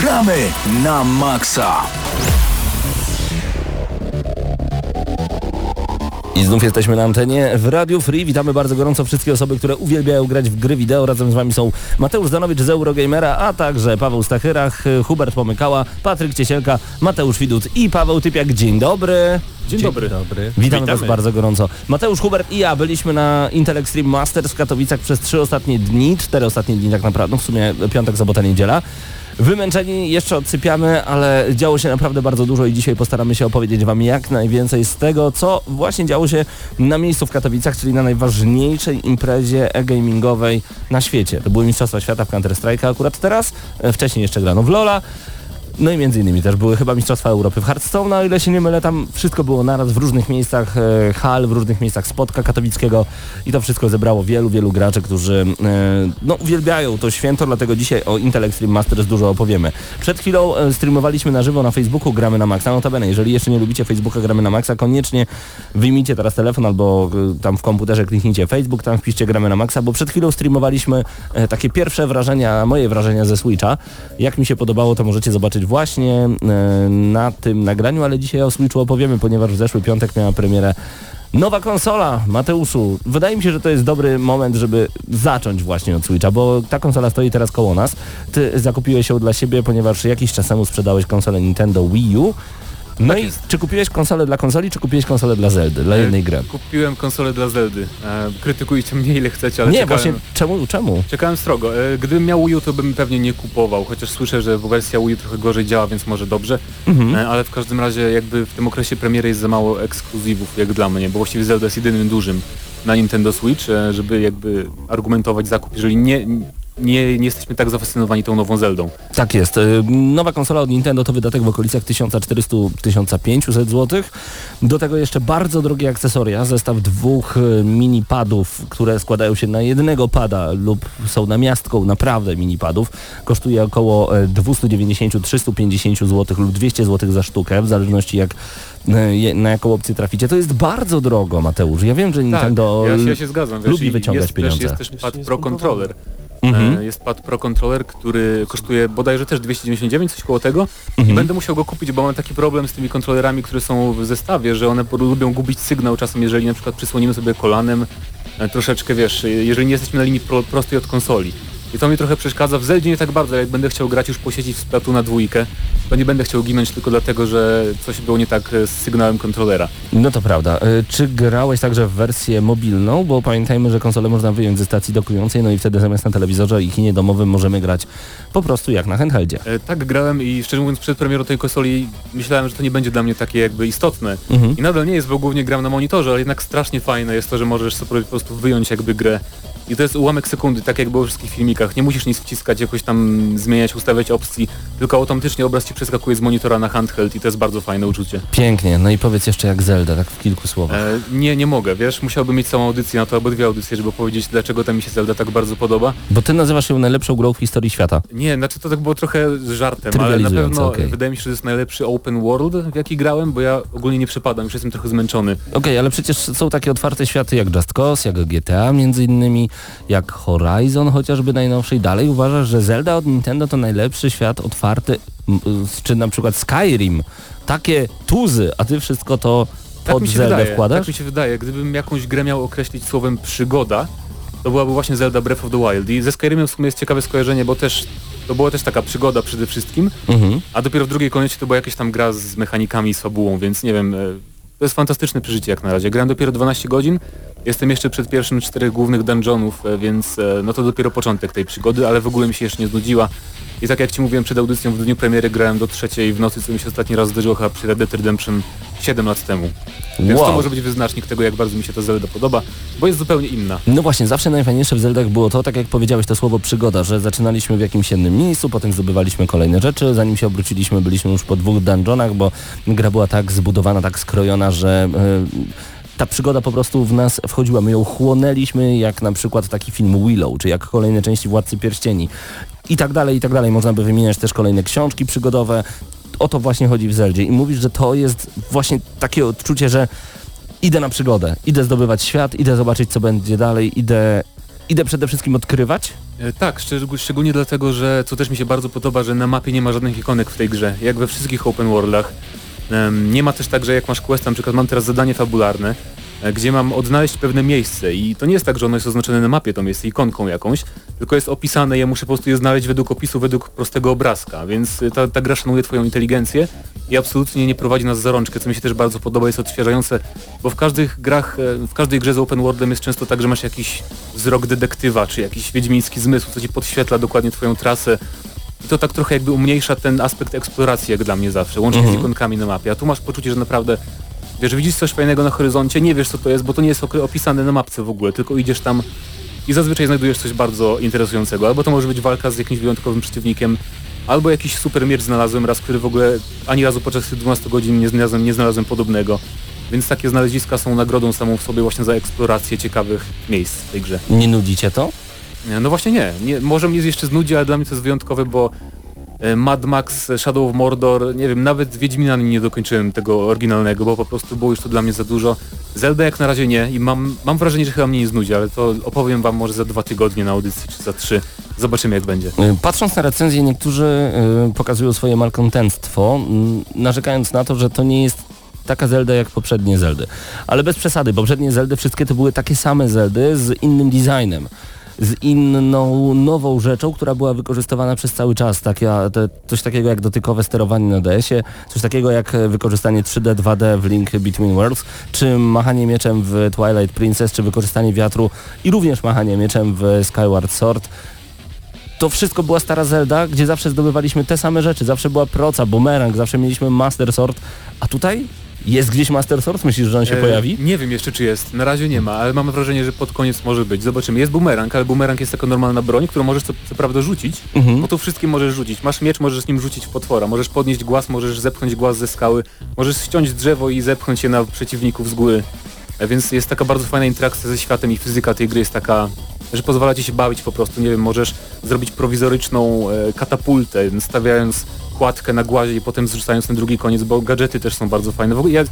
Gramy na maksa! I znów jesteśmy na antenie w Radio Free. Witamy bardzo gorąco wszystkie osoby, które uwielbiają grać w gry wideo. Razem z Wami są Mateusz Zanowicz z Eurogamera, a także Paweł Stachyrach, Hubert Pomykała, Patryk Ciesielka, Mateusz Widut i Paweł Typiak. Dzień dobry. Dzień, dobry. dobry. Witamy, Was bardzo gorąco. Mateusz Hubert i ja byliśmy na Intel Extreme Masters w Katowicach przez trzy ostatnie dni, cztery ostatnie dni tak naprawdę, no w sumie piątek, sobota, niedziela. Wymęczeni, jeszcze odsypiamy, ale działo się naprawdę bardzo dużo i dzisiaj postaramy się opowiedzieć Wam jak najwięcej z tego, co właśnie działo się na miejscu w Katowicach, czyli na najważniejszej imprezie e-gamingowej na świecie. To były Mistrzostwa Świata w Counter-Strike akurat teraz, e, wcześniej jeszcze grano w Lola, no i między innymi też były chyba Mistrzostwa Europy w Hearthstone, no o ile się nie mylę, tam wszystko było naraz w różnych miejscach e, hal, w różnych miejscach spotka katowickiego i to wszystko zebrało wielu, wielu graczy, którzy e, no, uwielbiają to święto, dlatego dzisiaj o Intel Extreme Masters dużo opowiemy. Przed chwilą e, streamowaliśmy na żywo na Facebooku Gramy na Maxa, notabene, jeżeli jeszcze nie lubicie Facebooka Gramy na Maxa, koniecznie wyjmijcie teraz telefon albo e, tam w komputerze kliknijcie Facebook, tam wpiszcie Gramy na Maxa, bo przed chwilą streamowaliśmy e, takie pierwsze wrażenia, moje wrażenia ze Switcha. Jak mi się podobało, to możecie zobaczyć właśnie e, na tym nagraniu, ale dzisiaj o Switchu opowiemy, ponieważ w zeszły piątek miała premierę Nowa konsola, Mateuszu. Wydaje mi się, że to jest dobry moment, żeby zacząć właśnie od Switcha, bo ta konsola stoi teraz koło nas. Ty zakupiłeś ją dla siebie, ponieważ jakiś czas temu sprzedałeś konsolę Nintendo Wii U. No tak i jest. czy kupiłeś konsolę dla konsoli, czy kupiłeś konsolę dla Zeldy, dla jednej gry? Kupiłem konsolę dla Zeldy. E, krytykujcie mnie ile chcecie, ale Nie, czekałem, właśnie czemu? czemu? Czekałem strogo. E, gdybym miał Wii U, to bym pewnie nie kupował, chociaż słyszę, że wersja Wii U trochę gorzej działa, więc może dobrze. Mhm. E, ale w każdym razie jakby w tym okresie premiery jest za mało ekskluzywów jak dla mnie, bo właściwie Zelda jest jedynym dużym na Nintendo Switch, e, żeby jakby argumentować zakup, jeżeli nie nie, nie jesteśmy tak zafascynowani tą nową Zeldą. Tak jest. Y, nowa konsola od Nintendo to wydatek w okolicach 1400-1500 zł. Do tego jeszcze bardzo drogie akcesoria, zestaw dwóch y, mini padów, które składają się na jednego pada lub są namiastką naprawdę mini padów. Kosztuje około 290-350 y, zł lub 200 zł za sztukę, w zależności jak na jaką opcję traficie. To jest bardzo drogo, Mateusz. Ja wiem, że tak, Nintendo tak, ja, się, ja się zgadzam. lubi Wiesz, wyciągać jest, pieniądze. Jest też pad Pro Controller Mhm. E, jest pad Pro Controller, który kosztuje bodajże też 299, coś koło tego. Mhm. I będę musiał go kupić, bo mam taki problem z tymi kontrolerami, które są w zestawie, że one lubią gubić sygnał czasem, jeżeli na przykład przysłonimy sobie kolanem e, troszeczkę, wiesz, jeżeli nie jesteśmy na linii pro, prostej od konsoli. I to mi trochę przeszkadza. W Zeldzie nie tak bardzo, jak będę chciał grać już po sieci w Splatu na dwójkę, to nie będę chciał ginąć tylko dlatego, że coś było nie tak z sygnałem kontrolera. No to prawda. E, czy grałeś także w wersję mobilną? Bo pamiętajmy, że konsolę można wyjąć ze stacji dokującej, no i wtedy zamiast na telewizorze i kinie domowym możemy grać po prostu jak na handheldzie. E, tak grałem i szczerze mówiąc przed premierą tej konsoli myślałem, że to nie będzie dla mnie takie jakby istotne. Mhm. I nadal nie jest, bo głównie gram na monitorze, ale jednak strasznie fajne jest to, że możesz sobie po prostu wyjąć jakby grę i to jest ułamek sekundy, tak jak było w wszystkich filmikach. Nie musisz nic wciskać, jakoś tam zmieniać, ustawiać opcji, tylko automatycznie obraz ci przeskakuje z monitora na handheld i to jest bardzo fajne uczucie. Pięknie, no i powiedz jeszcze jak Zelda, tak w kilku słowach. E, nie, nie mogę, wiesz, musiałbym mieć całą audycję na to, albo dwie audycje, żeby powiedzieć, dlaczego ta mi się Zelda tak bardzo podoba. Bo ty nazywasz ją najlepszą grą w historii świata. Nie, znaczy to tak było trochę żartem, ale na pewno okay. wydaje mi się, że to jest najlepszy open world, w jaki grałem, bo ja ogólnie nie przepadam, już jestem trochę zmęczony. Okej, okay, ale przecież są takie otwarte światy jak Just Cause, jak GTA między innymi, jak Horizon chociażby najnowszy i dalej uważasz, że Zelda od Nintendo to najlepszy świat otwarty, czy na przykład Skyrim, takie tuzy, a ty wszystko to tak pod Zelda wydaje, wkładasz? Tak mi się wydaje, gdybym jakąś grę miał określić słowem przygoda, to byłaby właśnie Zelda Breath of the Wild. I ze Skyrimem w sumie jest ciekawe skojarzenie, bo też to była też taka przygoda przede wszystkim, mhm. a dopiero w drugiej kolejności to była jakaś tam gra z mechanikami i fabułą, więc nie wiem, e, to jest fantastyczne przeżycie jak na razie. Grałem dopiero 12 godzin, jestem jeszcze przed pierwszym czterech głównych dungeonów, e, więc e, no to dopiero początek tej przygody, ale w ogóle mi się jeszcze nie znudziła. I tak jak Ci mówiłem przed audycją, w dniu premiery grałem do trzeciej w nocy, co mi się ostatni raz zdarzyło chyba przy Red Dead Redemption 7 lat temu. Więc wow. to może być wyznacznik tego, jak bardzo mi się ta Zelda podoba, bo jest zupełnie inna. No właśnie, zawsze najfajniejsze w Zeldach było to, tak jak powiedziałeś to słowo przygoda, że zaczynaliśmy w jakimś jednym miejscu, potem zdobywaliśmy kolejne rzeczy, zanim się obróciliśmy, byliśmy już po dwóch dungeonach, bo gra była tak zbudowana, tak skrojona, że... Yy, ta przygoda po prostu w nas wchodziła. My ją chłonęliśmy jak na przykład taki film Willow, czy jak kolejne części Władcy Pierścieni i tak dalej, i tak dalej. Można by wymieniać też kolejne książki przygodowe. O to właśnie chodzi w Zeldzie. I mówisz, że to jest właśnie takie odczucie, że idę na przygodę, idę zdobywać świat, idę zobaczyć, co będzie dalej, idę, idę przede wszystkim odkrywać, E, Tak, szczeg- szczególnie dlatego, że co też mi się bardzo podoba, że na mapie nie ma żadnych ikonek w tej grze, jak we wszystkich open worldach. Nie ma też tak, że jak masz quest, na przykład mam teraz zadanie fabularne, gdzie mam odnaleźć pewne miejsce. I to nie jest tak, że ono jest oznaczone na mapie tą miejsce ikonką jakąś, tylko jest opisane, ja muszę po prostu je znaleźć według opisu, według prostego obrazka, więc y, ta, ta gra szanuje twoją inteligencję i absolutnie nie prowadzi nas za rączkę, co mi się też bardzo podoba, jest odświeżające, bo w każdych grach, e, w każdej grze z open worldem jest często tak, że masz jakiś wzrok detektywa, czy jakiś wiedźmiński zmysł, co ci podświetla dokładnie twoją trasę, i to tak trochę jakby umniejsza ten aspekt eksploracji, jak dla mnie zawsze, łącznie z ikonkami na mapie. A tu masz poczucie, że naprawdę, wiesz, widzisz coś fajnego na horyzoncie, nie wiesz co to jest, bo to nie jest opisane na mapce w ogóle, tylko idziesz tam i zazwyczaj znajdujesz coś bardzo interesującego. Albo to może być walka z jakimś wyjątkowym przeciwnikiem, albo jakiś super miecz znalazłem raz, który w ogóle ani razu podczas tych 12 godzin nie znalazłem, nie znalazłem podobnego. Więc takie znaleziska są nagrodą samą w sobie właśnie za eksplorację ciekawych miejsc w tej grze. Nie nudzi cię to? No właśnie nie. nie. Może mnie jeszcze znudzi, ale dla mnie to jest wyjątkowe, bo Mad Max, Shadow of Mordor, nie wiem, nawet Wiedźmina nie dokończyłem tego oryginalnego, bo po prostu było już to dla mnie za dużo. Zelda jak na razie nie i mam, mam wrażenie, że chyba mnie nie znudzi, ale to opowiem wam może za dwa tygodnie na audycji, czy za trzy. Zobaczymy jak będzie. Y, Patrząc na recenzję, niektórzy y, pokazują swoje malkontentstwo, y, narzekając na to, że to nie jest taka Zelda jak poprzednie Zeldy. Ale bez przesady, poprzednie Zeldy wszystkie to były takie same Zeldy z innym designem. Z inną, nową rzeczą, która była wykorzystywana przez cały czas. Taka, te, coś takiego jak dotykowe sterowanie na DS-ie, coś takiego jak wykorzystanie 3D, 2D w Link Between Worlds, czy machanie mieczem w Twilight Princess, czy wykorzystanie wiatru i również machanie mieczem w Skyward Sword to wszystko była stara Zelda, gdzie zawsze zdobywaliśmy te same rzeczy. Zawsze była proca, bumerang, zawsze mieliśmy Master Sword. A tutaj jest gdzieś Master Sword? Myślisz, że on się E, pojawi? Nie wiem jeszcze czy jest, na razie nie ma, ale mam wrażenie, że pod koniec może być. Zobaczymy. Jest bumerang, ale bumerang jest taka normalna broń, którą możesz co, co prawda rzucić, Mhm. bo to wszystkim możesz rzucić. Masz miecz, możesz z nim rzucić w potwora, możesz podnieść głaz, możesz zepchnąć głaz ze skały, możesz ściąć drzewo i zepchnąć je na przeciwników z góry. E, Więc jest taka bardzo fajna interakcja ze światem i fizyka tej gry jest taka, że pozwala ci się bawić po prostu. Nie wiem, możesz zrobić prowizoryczną e, katapultę, stawiając kładkę na głazie i potem zrzucając ten drugi koniec, bo gadżety też są bardzo fajne. W ogóle ja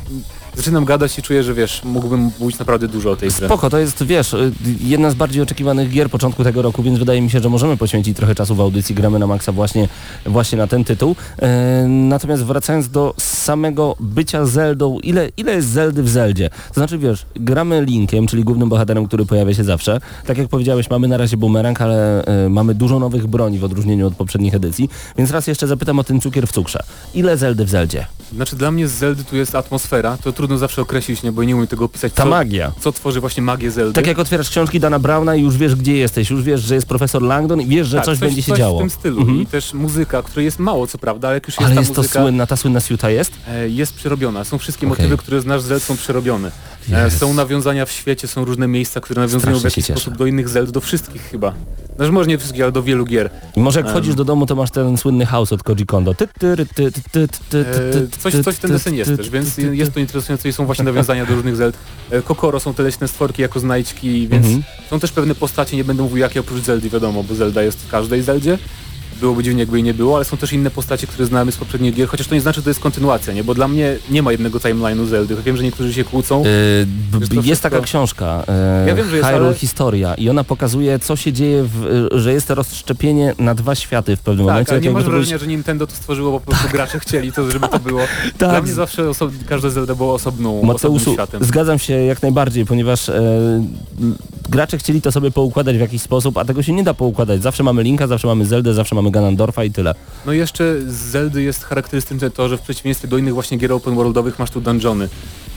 zaczynam gadać i czuję, że wiesz, mógłbym mówić naprawdę dużo o tej grze. Spoko, to jest, wiesz, jedna z bardziej oczekiwanych gier początku tego roku, więc wydaje mi się, że możemy poświęcić trochę czasu w audycji Gramy na Maxa właśnie, właśnie na ten tytuł. E, natomiast wracając do samego bycia Zeldą, ile, ile jest Zeldy w Zeldzie? To znaczy, wiesz, gramy Linkiem, czyli głównym bohaterem, który pojawia się zawsze. Tak jak powiedziałeś, mamy na razie bumerang, ale e, mamy dużo nowych broni w odróżnieniu od poprzednich edycji, więc raz jeszcze zapytam o ten cukier w cukrze. Ile Zeldy w Zeldzie? Znaczy dla mnie z Zeldy tu jest atmosfera, to trudno zawsze określić, nie, bo nie umiem tego opisać, Ta co, magia. co tworzy właśnie magię Zeldy. Tak jak otwierasz książki Dana Browna i już wiesz gdzie jesteś, już wiesz, że jest profesor Langdon i wiesz, że Tak, coś, będzie się coś działo. w tym stylu Mhm. i też muzyka, której jest mało co prawda, ale jak już jest Ale ta jest to muzyka, słynna, ta słynna siuta jest? e, jest przerobiona. Są wszystkie Okej. motywy, które znasz z Zelda są przerobione. Jest. są nawiązania w świecie, są różne miejsca, które nawiązują Strasznie w jakiś sposób do innych Zeld, do wszystkich chyba. Znaczy może nie wszystkich, ale do wielu gier. I może jak wchodzisz do domu, to masz ten słynny house od Koji Kondo. Ty, ty, E, ty, coś, coś w ten desen jest też, więc jest to interesujące i są właśnie nawiązania do różnych Zeld. E, Kokoro są te leśne stworki jako znajdźki, więc Mhm. są też pewne postacie, nie będę mówił jakie oprócz Zeldy, wiadomo, bo Zelda jest w każdej Zeldzie. Byłoby dziwnie, jakby jej nie było, ale są też inne postacie, które znamy z poprzednich gier, chociaż to nie znaczy, że to jest kontynuacja, nie? Bo dla mnie nie ma jednego timeline'u Zeldy. Wiem, że niektórzy się kłócą. Y, to jest wszystko- taka książka, y, Ja wiem, że jest, Hyrule ale- Historia i ona pokazuje, co się dzieje, w, y, że jest to rozszczepienie na dwa światy w pewnym Tak, momencie. ale nie masz to być- wrażenia, że Nintendo to stworzyło, bo po prostu gracze chcieli to, żeby to było. Dla Tak. mnie zawsze oso- każda Zelda była osobną, osobnym Mateuszu, światem. zgadzam się jak najbardziej, ponieważ e, m, gracze chcieli to sobie poukładać w jakiś sposób, a tego się nie da poukładać. Zawsze mamy Linka, zawsze mamy Zeldę, zawsze mamy Ganondorfa i tyle. No i jeszcze z Zeldy jest charakterystyczne to, że w przeciwieństwie do innych właśnie gier open worldowych masz tu dungeony.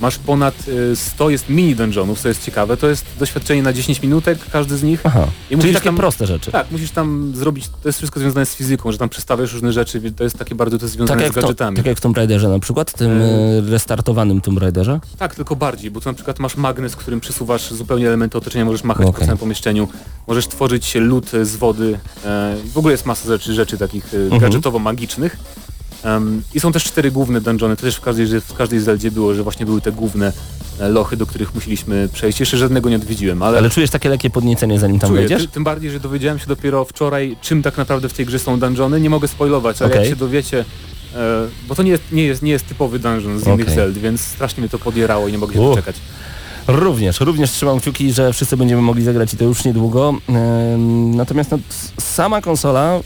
Masz ponad y, 100 jest mini dungeonów, co jest ciekawe. To jest doświadczenie na 10 minutek, każdy z nich. Aha, I czyli musisz takie tam- proste rzeczy. Tak, musisz tam zrobić, to jest wszystko związane z fizyką, że tam przestawiasz różne rzeczy, to jest takie bardzo to jest Tak związane jak, z w to, gadżetami. tak jak w Tomb Raiderze na przykład, tym E. e, restartowanym Tomb Raiderze. Tak, tylko bardziej, bo tu na przykład masz magnes, którym przesuwasz zupełnie elementy otoczenia, możesz machać Okej. po całym pomieszczeniu, możesz tworzyć lód z wody, e, w ogóle jest masa rzeczy, rzeczy takich e, Mhm. gadżetowo-magicznych. Em, I są też cztery główne dungeony, to też w każdej, w każdej Zeldzie było, że właśnie były te główne e, lochy, do których musieliśmy przejść. Jeszcze żadnego nie odwiedziłem, ale, Ale czujesz takie lekkie podniecenie zanim tam czuję, wejdziesz? ty, tym bardziej, że dowiedziałem się dopiero wczoraj, czym tak naprawdę w tej grze są dungeony. Nie mogę spoilować, ale Okej. jak się dowiecie, e, bo to nie jest, nie, jest, nie jest typowy dungeon z innych Okej. Zeld, więc strasznie mnie to podjerało i nie mogę się doczekać. Również, również trzymam kciuki, że wszyscy będziemy mogli zagrać i to już niedługo. Ym, Natomiast no, sama konsola,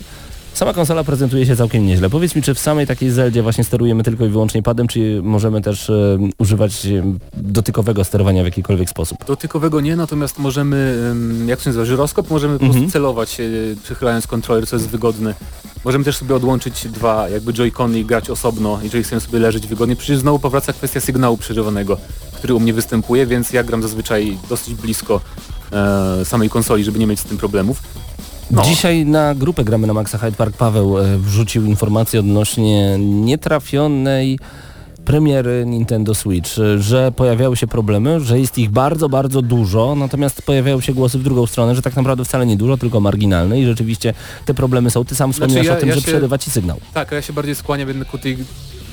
sama konsola prezentuje się całkiem nieźle. Powiedz mi, czy w samej takiej Zeldzie właśnie sterujemy tylko i wyłącznie padem, czy możemy też ym, używać ym, dotykowego sterowania w jakikolwiek sposób? Dotykowego nie, natomiast możemy, em, jak się nazywa, żyroskop, możemy po Mhm. prostu celować, e, przychylając kontroler, co jest wygodne. Możemy też sobie odłączyć dwa jakby joycony i grać osobno, jeżeli chcemy sobie leżeć wygodnie. Przecież znowu powraca kwestia sygnału przerywanego, który u mnie występuje, więc ja gram zazwyczaj dosyć blisko e, samej konsoli, żeby nie mieć z tym problemów. No. Dzisiaj na grupę gramy na Maxa Hyde Park Paweł e, wrzucił informację odnośnie nietrafionej premiery Nintendo Switch, e, że pojawiały się problemy, że jest ich bardzo, bardzo dużo, natomiast pojawiają się głosy w drugą stronę, że tak naprawdę wcale nie dużo, tylko marginalne i rzeczywiście te problemy są. Ty sam wspomniałeś Znaczy ja- o tym, ja że się- przerywa ci sygnał. Tak, a ja się bardziej skłaniam jednak ku tej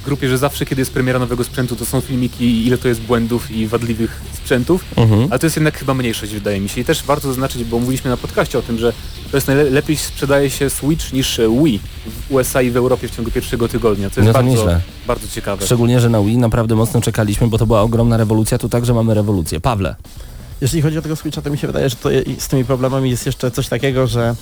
grupie, że zawsze kiedy jest premiera nowego sprzętu, to są filmiki, ile to jest błędów i wadliwych sprzętów. Mhm. Ale to jest jednak chyba mniejszość, wydaje mi się. I też warto zaznaczyć, bo mówiliśmy na podcaście o tym, że to jest najlepiej sprzedaje się Switch niż Wii w USA i w Europie w ciągu pierwszego tygodnia. Co jest No to bardzo, nieźle. bardzo ciekawe. Szczególnie, że na Wii naprawdę mocno czekaliśmy, bo to była ogromna rewolucja, tu także mamy rewolucję. Pawle. Jeżeli chodzi o tego Switcha, to mi się wydaje, że to je, z tymi problemami jest jeszcze coś takiego, że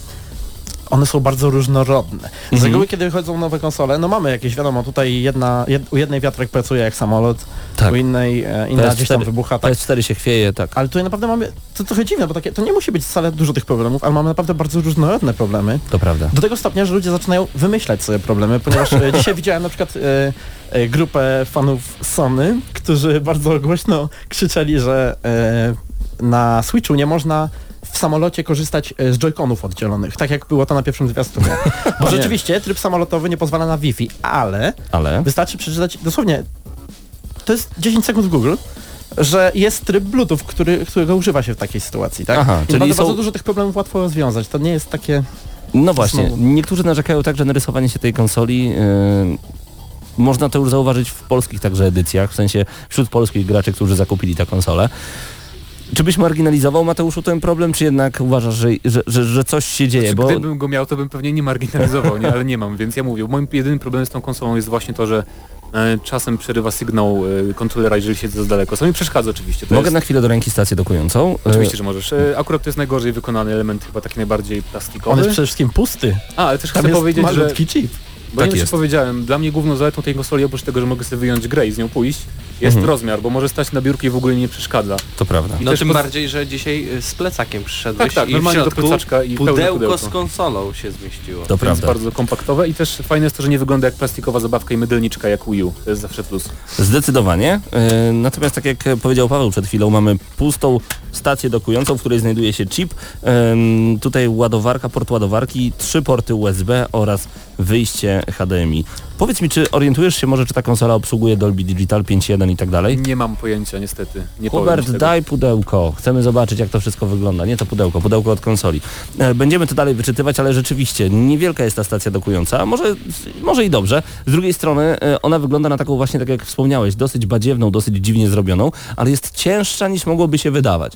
one są bardzo różnorodne. Z Mhm. reguły, kiedy wychodzą nowe konsole, no mamy jakieś, wiadomo, tutaj jedna, jed, u jednej wiatrak pracuje jak samolot, Tak. u innej e, inna PS4 gdzieś tam wybucha. Tak. PS4 się chwieje, tak. Ale tutaj naprawdę mamy, to trochę dziwne, bo takie, to nie musi być wcale dużo tych problemów, ale mamy naprawdę bardzo różnorodne problemy. To prawda. Do tego stopnia, że ludzie zaczynają wymyślać sobie problemy, ponieważ e, dzisiaj widziałem na przykład e, e, grupę fanów Sony, którzy bardzo głośno krzyczeli, że e, na Switchu nie można w samolocie korzystać e, z joyconów oddzielonych, tak jak było to na pierwszym zwiastunie. Bo rzeczywiście tryb samolotowy nie pozwala na Wi-Fi, ale Ale... wystarczy przeczytać dosłownie, to jest 10 sekund w Google, że jest tryb Bluetooth, który, którego używa się w takiej sytuacji, tak? Aha, I czyli bardzo, są- bardzo dużo tych problemów łatwo rozwiązać. To nie jest takie... No właśnie, niektórzy narzekają tak, że narysowanie się tej konsoli yy, można to już zauważyć w polskich także edycjach, w sensie wśród polskich graczy, którzy zakupili tę konsolę. Czy byś marginalizował Mateuszu ten problem, czy jednak uważasz, że, że, że, że coś się dzieje? Znaczy, Bo Gdybym go miał, to bym pewnie nie marginalizował, nie? ale nie mam, więc ja mówię, moim jedynym problemem z tą konsolą jest właśnie to, że e, czasem przerywa sygnał e, kontrolera, jeżeli siedzę za daleko. Co mi przeszkadza oczywiście. To mogę jest, na chwilę do ręki stację dokującą. Oczywiście, że możesz. E, akurat to jest najgorzej wykonany element, chyba taki najbardziej On plastikowy. jest przede wszystkim pusty. A, ale też Tam chcę jest powiedzieć, że chip. Bo Tak jest. czy powiedziałem, dla mnie główną zaletą tej konsoli, oprócz tego, że mogę sobie wyjąć grę i z nią pójść, jest Mhm. rozmiar, bo może stać na biurku i w ogóle nie przeszkadza. To prawda. No też tym pod- bardziej, że dzisiaj y, z plecakiem przyszedłeś Tak, tak, i w normalnie do plecaczka i pudełko pudełko. z konsolą się zmieściło. To Więc prawda. bardzo kompaktowe i też fajne jest to, że nie wygląda jak plastikowa zabawka i mydelniczka jak Wii U. To jest zawsze plus. Zdecydowanie. Yy, Natomiast tak jak powiedział Paweł przed chwilą, mamy pustą stację dokującą, w której znajduje się chip. Ym, Tutaj ładowarka, port ładowarki, trzy porty USB oraz wyjście HDMI. Powiedz mi, czy orientujesz się może, czy ta konsola obsługuje Dolby Digital 5.1 i tak dalej? Nie mam pojęcia niestety. Nie Hubert, daj pudełko. Chcemy zobaczyć, jak to wszystko wygląda. Nie to pudełko, pudełko od konsoli. E, Będziemy to dalej wyczytywać, ale rzeczywiście niewielka jest ta stacja dokująca. Może, może i dobrze. Z drugiej strony e, ona wygląda na taką właśnie, tak jak wspomniałeś, dosyć badziewną, dosyć dziwnie zrobioną, ale jest cięższa niż mogłoby się wydawać.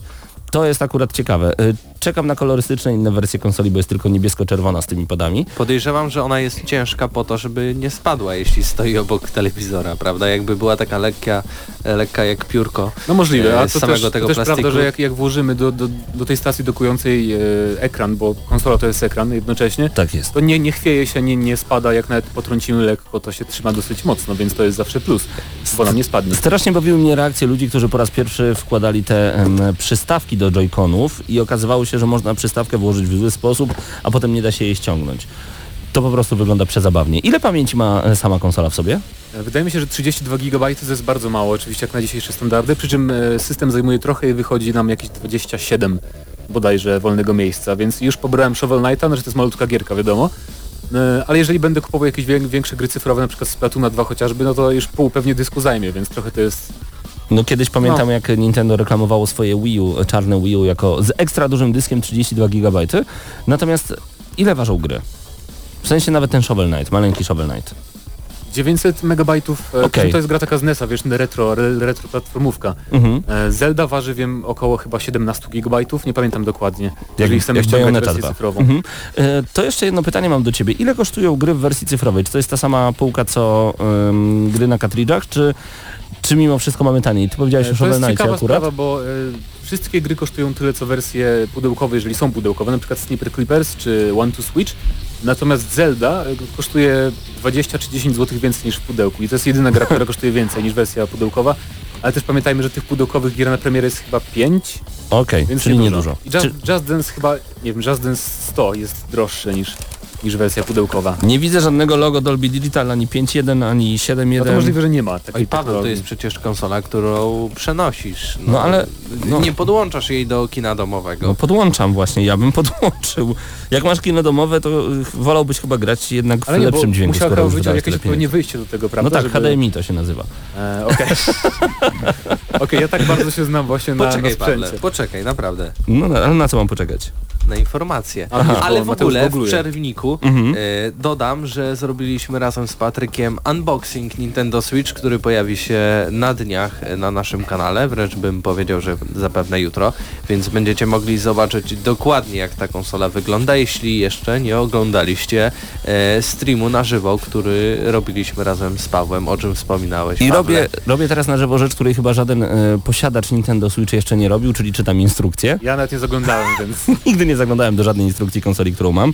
To jest akurat ciekawe. E, Czekam na kolorystyczne inne wersje konsoli, bo jest tylko niebiesko-czerwona z tymi podami. Podejrzewam, że ona jest ciężka po to, żeby nie spadła, jeśli stoi obok telewizora, prawda? Jakby była taka lekka, lekka jak piórko. No możliwe, a e, to samego też, tego to też prawda, plastiku. że jak, jak włożymy do, do, do tej stacji dokującej e, ekran, bo konsola to jest ekran jednocześnie, Tak jest. to nie, nie chwieje się, nie, nie spada, jak nawet potrącimy lekko, to się trzyma dosyć mocno, więc to jest zawsze plus, bo nam nie spadnie. Strasznie bawiły mnie reakcje ludzi, którzy po raz pierwszy wkładali te em, przystawki do joyconów i okazywało się, że można przystawkę włożyć w zły sposób, a potem nie da się jej ściągnąć. To po prostu wygląda przezabawnie. Ile pamięci ma e, sama konsola w sobie? E, Wydaje mi się, że 32 GB to jest bardzo mało, oczywiście jak na dzisiejsze standardy, przy czym e, system zajmuje trochę i wychodzi nam jakieś 27 bodajże wolnego miejsca, więc już pobrałem Shovel Knighta, no to jest malutka gierka, wiadomo. Ale jeżeli będę kupował jakieś wię- większe gry cyfrowe, na przykład Splatoona 2 chociażby, no to już pół pewnie dysku zajmie, więc trochę to jest... No kiedyś pamiętam jak Nintendo reklamowało swoje Wii U, czarne Wii U jako z ekstra dużym dyskiem 32 GB. Natomiast ile ważą gry? W sensie nawet ten Shovel Knight, maleńki Shovel Knight. 900 megabajtów. e, Okej. To jest gra taka z NES-a, wiesz, retro, re- retro platformówka. Mhm. E, Zelda waży, wiem, około chyba 17 gigabajtów, nie pamiętam dokładnie. jeżeli chcemy jak ściągać wersję 2. cyfrową. Mhm. E, To jeszcze jedno pytanie mam do Ciebie. Ile kosztują gry w wersji cyfrowej? Czy to jest ta sama półka co ym, gry na kartridżach, czy, czy mimo wszystko mamy taniej? Ty powiedziałeś E, już o Shovel Knightie akurat. sprawa, bo e, wszystkie gry kosztują tyle co wersje pudełkowe, jeżeli są pudełkowe, na przykład Sniper Clippers czy One to Switch. Natomiast Zelda e, kosztuje 20 czy 10 zł więcej niż w pudełku i to jest jedyna gra, która kosztuje więcej niż wersja pudełkowa. Ale też pamiętajmy, że tych pudełkowych gier na premierę jest chyba 5, Okej, więc czyli niedużo. niedużo. I Just, Just Dance chyba, nie wiem, Just Dance 100 jest droższe niż, niż wersja pudełkowa. nie widzę żadnego logo Dolby Digital, ani 5.1, ani 7.1. No to możliwe, że nie ma takiej Oj Paweł, to jest przecież konsola, którą przenosisz. No ale- no. Nie podłączasz jej do kina domowego. No podłączam właśnie, ja bym podłączył. Jak masz kino domowe, to wolałbyś chyba grać jednak w Ale nie, lepszym dźwięku, musiał chyba być jakieś odpowiednie wyjście do tego, prawda? No tak, żeby- HDMI to się nazywa. E, Okej. Okej, ja tak bardzo się znam właśnie na, na Poczekaj Pawle, sprzęcie. poczekaj, naprawdę. No no, ale na co mam poczekać? Na informacje. Aha. Ale w ogóle w czerwniku Mhm. e, dodam, że zrobiliśmy razem z Patrykiem unboxing Nintendo Switch, który pojawi się na dniach e, na naszym kanale, wręcz bym powiedział, że zapewne jutro, więc będziecie mogli zobaczyć dokładnie jak ta konsola wygląda, jeśli jeszcze nie oglądaliście e, streamu na żywo, który robiliśmy razem z Pawłem, o czym wspominałeś. I Pawle. robię, robię teraz na żywo rzecz, której chyba żaden e, posiadacz Nintendo Switch jeszcze nie robił, czyli czytam instrukcję. Ja nawet nie zaglądałem, więc Nigdy nie zaglądałem do żadnej instrukcji konsoli, którą mam. E,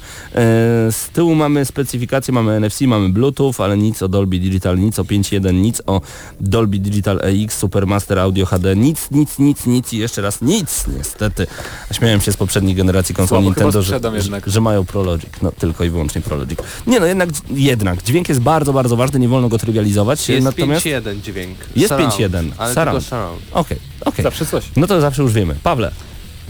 z tyłu mamy specyfikację, mamy NFC, mamy Bluetooth, ale nic o Dolby Digital, nic o 5.1, nic o Dolby Digital EX, Supermaster Audio HD, nic, nic, nic, nic i jeszcze raz nic, niestety. Śmiałem się z poprzedniej generacji konsol Słabo, Nintendo, że, że, jednak. że mają ProLogic, no tylko i wyłącznie ProLogic. Nie no, jednak, jednak, dźwięk jest bardzo, bardzo ważny, nie wolno go trywializować, Jest natomiast... 5.1 dźwięk. Jest Surround, 5.1, ale surround. tylko surround. Okej, okej. zawsze coś. No to zawsze już wiemy. Pawle,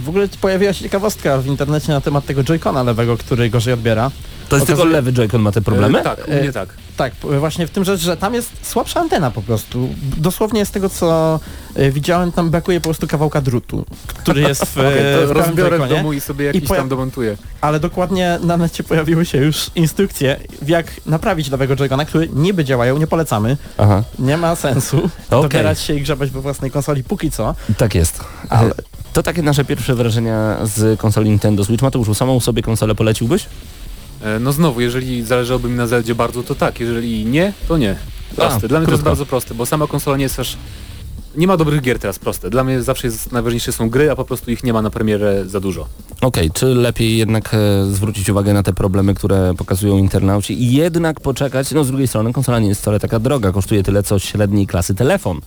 W ogóle pojawiła się ciekawostka w internecie na temat tego Joy-Cona lewego, który gorzej odbiera. to jest tylko lewy Joy-Con ma te problemy? E, tak, u mnie tak. Tak, p- właśnie w tym rzecz, że tam jest słabsza antena po prostu. Dosłownie z tego co e, widziałem, tam brakuje po prostu kawałka drutu, który jest w, e, prawym rozbiorę w domu i sobie jakiś poja- tam domontuję. Ale dokładnie na necie pojawiły się już instrukcje, jak naprawić lewego Joy-Cona, które niby działają, nie polecamy. Aha, Nie ma sensu Okej. dobierać się i grzebać we własnej konsoli póki co. tak jest. Ale- To takie nasze pierwsze wrażenia z konsoli Nintendo Switch. Mateuszu, samą sobie konsolę poleciłbyś? E, No znowu, jeżeli zależałoby mi na Zeldzie bardzo, to tak. Jeżeli nie, to nie. Proste. A, Dla mnie to jest krótko. bardzo proste, bo sama konsola nie jest aż... Nie ma dobrych gier teraz proste. Dla mnie zawsze jest najważniejsze są gry, a po prostu ich nie ma na premierę za dużo. Okej, czy lepiej jednak e, zwrócić uwagę na te problemy, które pokazują internauci i jednak poczekać, no z drugiej strony konsola nie jest wcale taka droga, kosztuje tyle co średniej klasy telefon.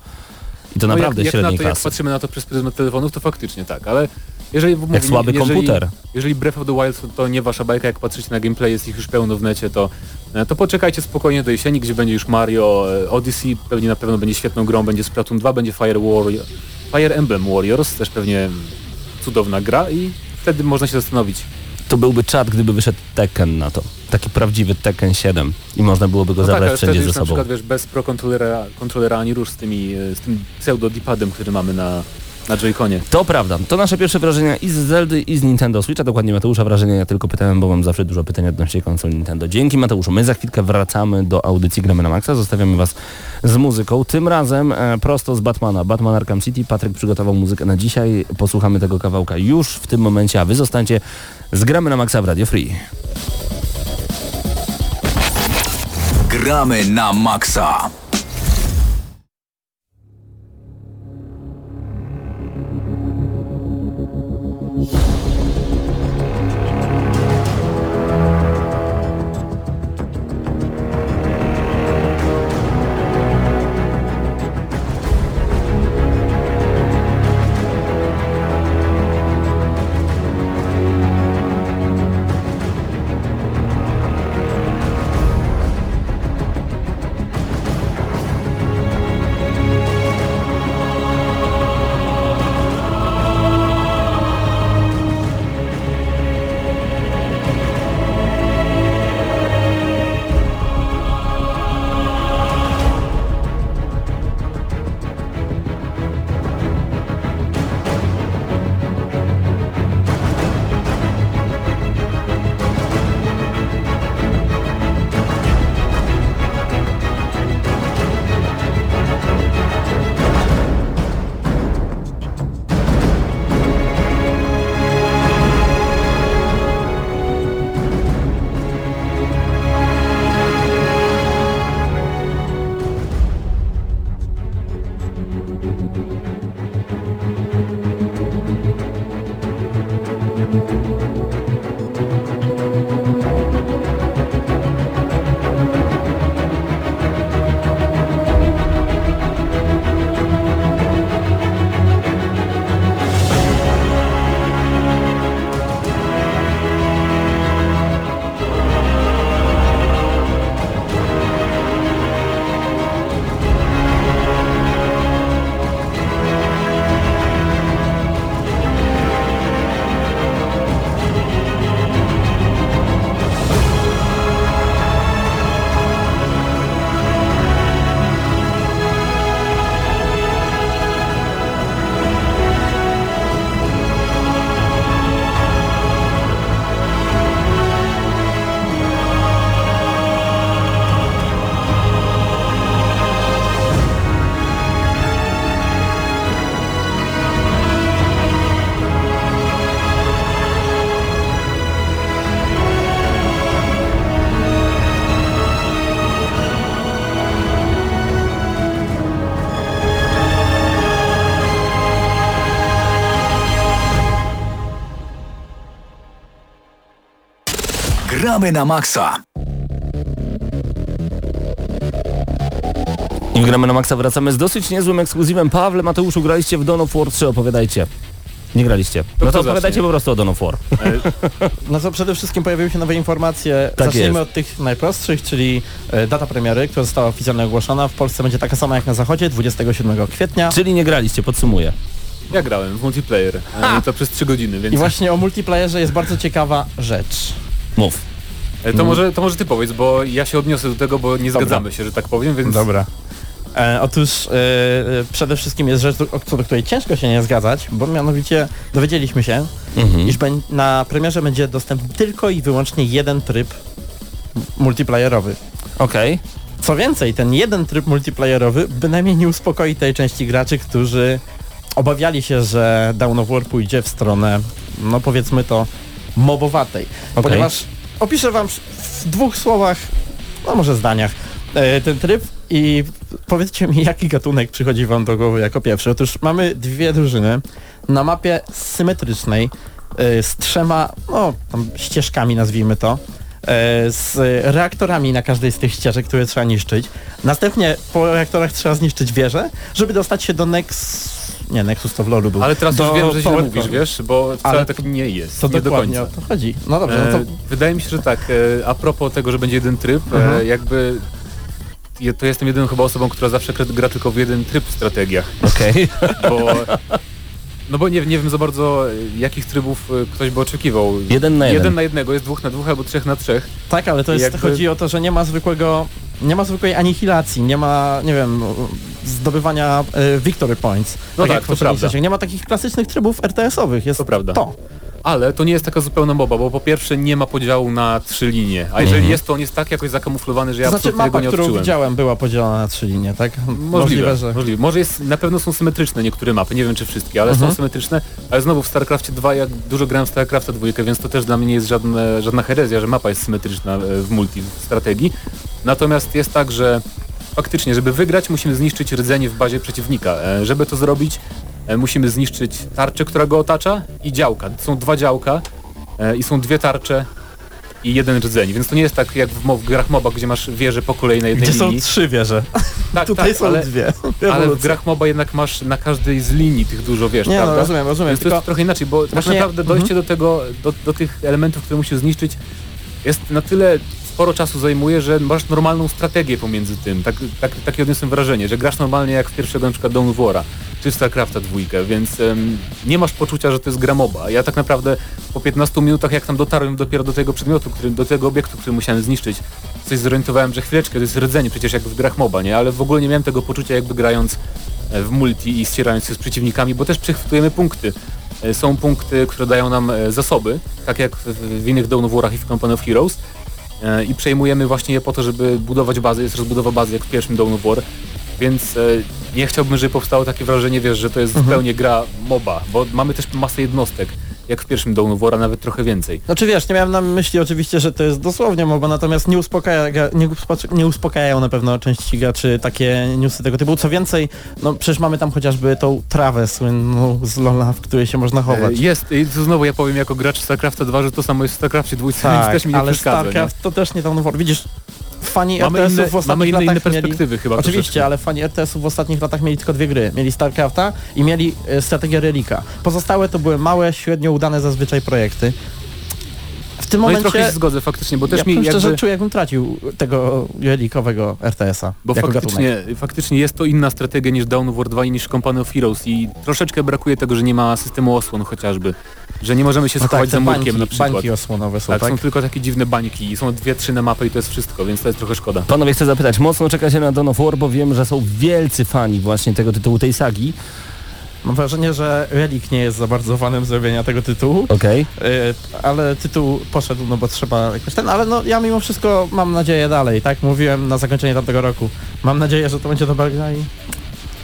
I to No naprawdę jak, jak, na średniej to, jak klasy. patrzymy na to przez pryzmat telefonów, to faktycznie tak, ale jeżeli... mówię, Jak słaby jeżeli, komputer. Jeżeli Breath of the Wild to, to nie wasza bajka, jak patrzycie na gameplay, jest ich już pełno w necie, to, e, to poczekajcie spokojnie do jesieni, gdzie będzie już Mario e, Odyssey, pewnie na pewno będzie świetną grą, będzie Splatoon 2, będzie Fire Warrior, Fire Emblem Warriors, też pewnie cudowna gra i wtedy można się zastanowić. To byłby czad, gdyby wyszedł Tekken na to. Taki prawdziwy Tekken 7 i można byłoby go No tak, zabrać ale wszędzie ze już na sobą. przykład wiesz, bez pro kontrolera, kontrolera ani rusz z, tymi, e, z tym pseudo dipadem, który mamy na, na Joy-Conie. To prawda. To nasze pierwsze wrażenia i z Zeldy, i z Nintendo Switcha. Dokładnie Mateusza wrażenia. Ja tylko pytałem, bo mam zawsze dużo pytań odnośnie konsol Nintendo. Dzięki Mateuszu. My za chwilkę wracamy do audycji Gramy na Maxa. Zostawiamy Was z muzyką. Tym razem e, prosto z Batmana. Batman Arkham City. Patryk przygotował muzykę na dzisiaj. Posłuchamy tego kawałka już w tym momencie, a Wy zostańcie Zgramy na maksa w Radio Free. Gramy na maksa. Gramy na maksa. I w gramy na maksa wracamy z dosyć niezłym ekskluzywem. Pawle, Mateuszu, graliście w Dawn of War 3, opowiadajcie. Nie graliście. No to kto opowiadajcie po prostu o Dawn of War. No to przede wszystkim pojawiły się nowe informacje. Tak Zacznijmy jest. od tych najprostszych, czyli e, data premiery, która została oficjalnie ogłoszona. W Polsce będzie taka sama jak na zachodzie, 27 kwietnia. Czyli nie graliście, podsumuję. Ja grałem w multiplayer e, i to przez 3 godziny, więc I właśnie o multiplayerze jest bardzo ciekawa rzecz. Mów. E, to, może, to może ty powiedz, bo ja się odniosę do tego, bo nie Dobra. zgadzamy się, że tak powiem, więc E, otóż e, e, przede wszystkim jest rzecz, do, co do której ciężko się nie zgadzać, bo mianowicie dowiedzieliśmy się, Mhm. iż na premierze będzie dostępny tylko i wyłącznie jeden tryb multiplayerowy. Okej. Co więcej, ten jeden tryb multiplayerowy bynajmniej nie uspokoi tej części graczy, którzy obawiali się, że Dawn of War pójdzie w stronę, no powiedzmy to, mobowatej. Okej. Ponieważ opiszę wam w dwóch słowach, no może zdaniach, e, ten tryb i powiedzcie mi, jaki gatunek przychodzi wam do głowy jako pierwszy. Otóż mamy dwie drużyny na mapie symetrycznej e, z trzema, no tam ścieżkami nazwijmy to, e, z reaktorami na każdej z tych ścieżek, które trzeba niszczyć. Następnie po reaktorach trzeba zniszczyć wieżę, żeby dostać się do Nex... Nie, Nexus to w LoLu był. Ale teraz do już wiem, że źle Power mówisz, wiesz, bo wcale Ale tak nie jest, To nie do dokładnie końca. o to chodzi. No dobrze, no E, to... wydaje mi się, że tak, e, a propos tego, że będzie jeden tryb, e, Mhm. jakby to jestem jedyną chyba osobą, która zawsze gra, tylko w jeden tryb w strategiach, Okej. bo no bo nie, nie wiem za bardzo jakich trybów e, ktoś by oczekiwał. Jeden na jeden. Jeden na jednego, jest dwóch na dwóch albo trzech na trzech. Tak, ale to jest, jakby- chodzi o to, że nie ma zwykłego, nie ma zwykłej anihilacji, nie ma, nie wiem, zdobywania e, victory points. No tak, jak w to prawda. Nie ma takich klasycznych trybów RTS-owych, jest To prawda. to. Ale to nie jest taka zupełna moba, bo po pierwsze nie ma podziału na trzy linie, a jeżeli Mhm. jest to on jest tak jakoś zakamuflowany, że ja To znaczy absolutnie tego mapa, nie którą odczułem. widziałem była podzielona na trzy linie, tak? Możliwe, że... możliwe. Może jest, na pewno są symetryczne niektóre mapy, nie wiem czy wszystkie, ale Mhm. są symetryczne, ale znowu w StarCraftie 2 jak dużo grałem w StarCrafta 2, więc to też dla mnie nie jest żadne, żadna herezja, że mapa jest symetryczna e, w multi, w strategii. Natomiast jest tak, że faktycznie, żeby wygrać musimy zniszczyć rdzenie w bazie przeciwnika. E, Żeby to zrobić musimy zniszczyć tarczę, która go otacza i działka. Są dwa działka e, i są dwie tarcze i jeden rdzeń, więc to nie jest tak jak w, grach MOBA, gdzie masz wieże po kolei na jednej Gdzie są linii. trzy wieże. Tak, Tutaj tak, są ale, dwie. ale w grach MOBA jednak masz na każdej z linii tych dużo, wiesz, Nie, prawda? no rozumiem, rozumiem. Więc to Tylko jest trochę inaczej, bo tak naprawdę dojście do tego, do, do tych elementów, które musisz zniszczyć jest na tyle sporo czasu zajmuje, że masz normalną strategię pomiędzy tym. Tak, tak, takie odniosłem wrażenie, że grasz normalnie jak w pierwszego na przykład Dawn War'a, czy StarCrafta dwójkę, więc em, nie masz poczucia, że to jest gra MOBA. Ja tak naprawdę po 15 minutach, jak tam dotarłem dopiero do tego przedmiotu, który, do tego obiektu, który musiałem zniszczyć, coś zorientowałem, że chwileczkę, to jest rdzenie przecież jak w grach MOBA, nie? Ale w ogóle nie miałem tego poczucia jakby grając e, w multi i ścierając się z przeciwnikami, bo też przechwytujemy punkty. E, Są punkty, które dają nam e, zasoby, tak jak w, innych Dawn of War'ach i w Company of Heroes i przejmujemy właśnie je po to, żeby budować bazy, jest rozbudowa bazy jak w pierwszym Dawn of War, więc e, nie chciałbym, żeby powstało takie wrażenie, wiesz, że to jest zupełnie gra MOBA, bo mamy też masę jednostek, jak w pierwszym Dawn of War, nawet trochę więcej. Znaczy wiesz, nie miałem na myśli oczywiście, że to jest dosłownie MOBA, natomiast nie, uspokaja, nie, nie uspokajają na pewno części graczy takie newsy tego typu. Co więcej, no przecież mamy tam chociażby tą trawę słynną z Lola, w której się można E, chować. Jest, i znowu ja powiem jako gracz StarCrafta 2, że to samo jest w StarCraftie 2, więc tak, też mi nie ale przeszkadza. StarCraft to też nie tam war. Widzisz, fani? Mamy, RTS-ów inne, w ostatnich mamy inne, inne latach mieli... perspektywy chyba Oczywiście, troszeczkę. ale fani RTS-ów w ostatnich latach mieli tylko dwie gry. Mieli StarCrafta i mieli e, strategię Relika. Pozostałe to były małe, średnio udane zazwyczaj projekty. W tym No i momencie... trochę się zgodzę faktycznie, bo też ja mi jakby... szczerze czuję, jakbym tracił tego relikowego RTS-a. Bo jako faktycznie, gatunek. faktycznie jest to inna strategia niż Dawn of War 2 i niż Company of Heroes i troszeczkę brakuje tego, że nie ma systemu osłon chociażby. Że nie możemy się No schować te za murkiem bańki, na przykład. bańki osłonowe są, tak, tak? są tylko takie dziwne bańki i są dwie, trzy na mapę i to jest wszystko, więc to jest trochę szkoda. Panowie, chcę zapytać, mocno czeka się na Dawn of War, bo wiem, że są wielcy fani właśnie tego tytułu, tej sagi. Mam wrażenie, że Relik nie jest za bardzo fanem zrobienia tego tytułu, Okej. yy, ale tytuł poszedł, no bo trzeba jakoś ten, ale no ja mimo wszystko mam nadzieję dalej, tak? Mówiłem na zakończenie tamtego roku. Mam nadzieję, że to będzie dobra gra i...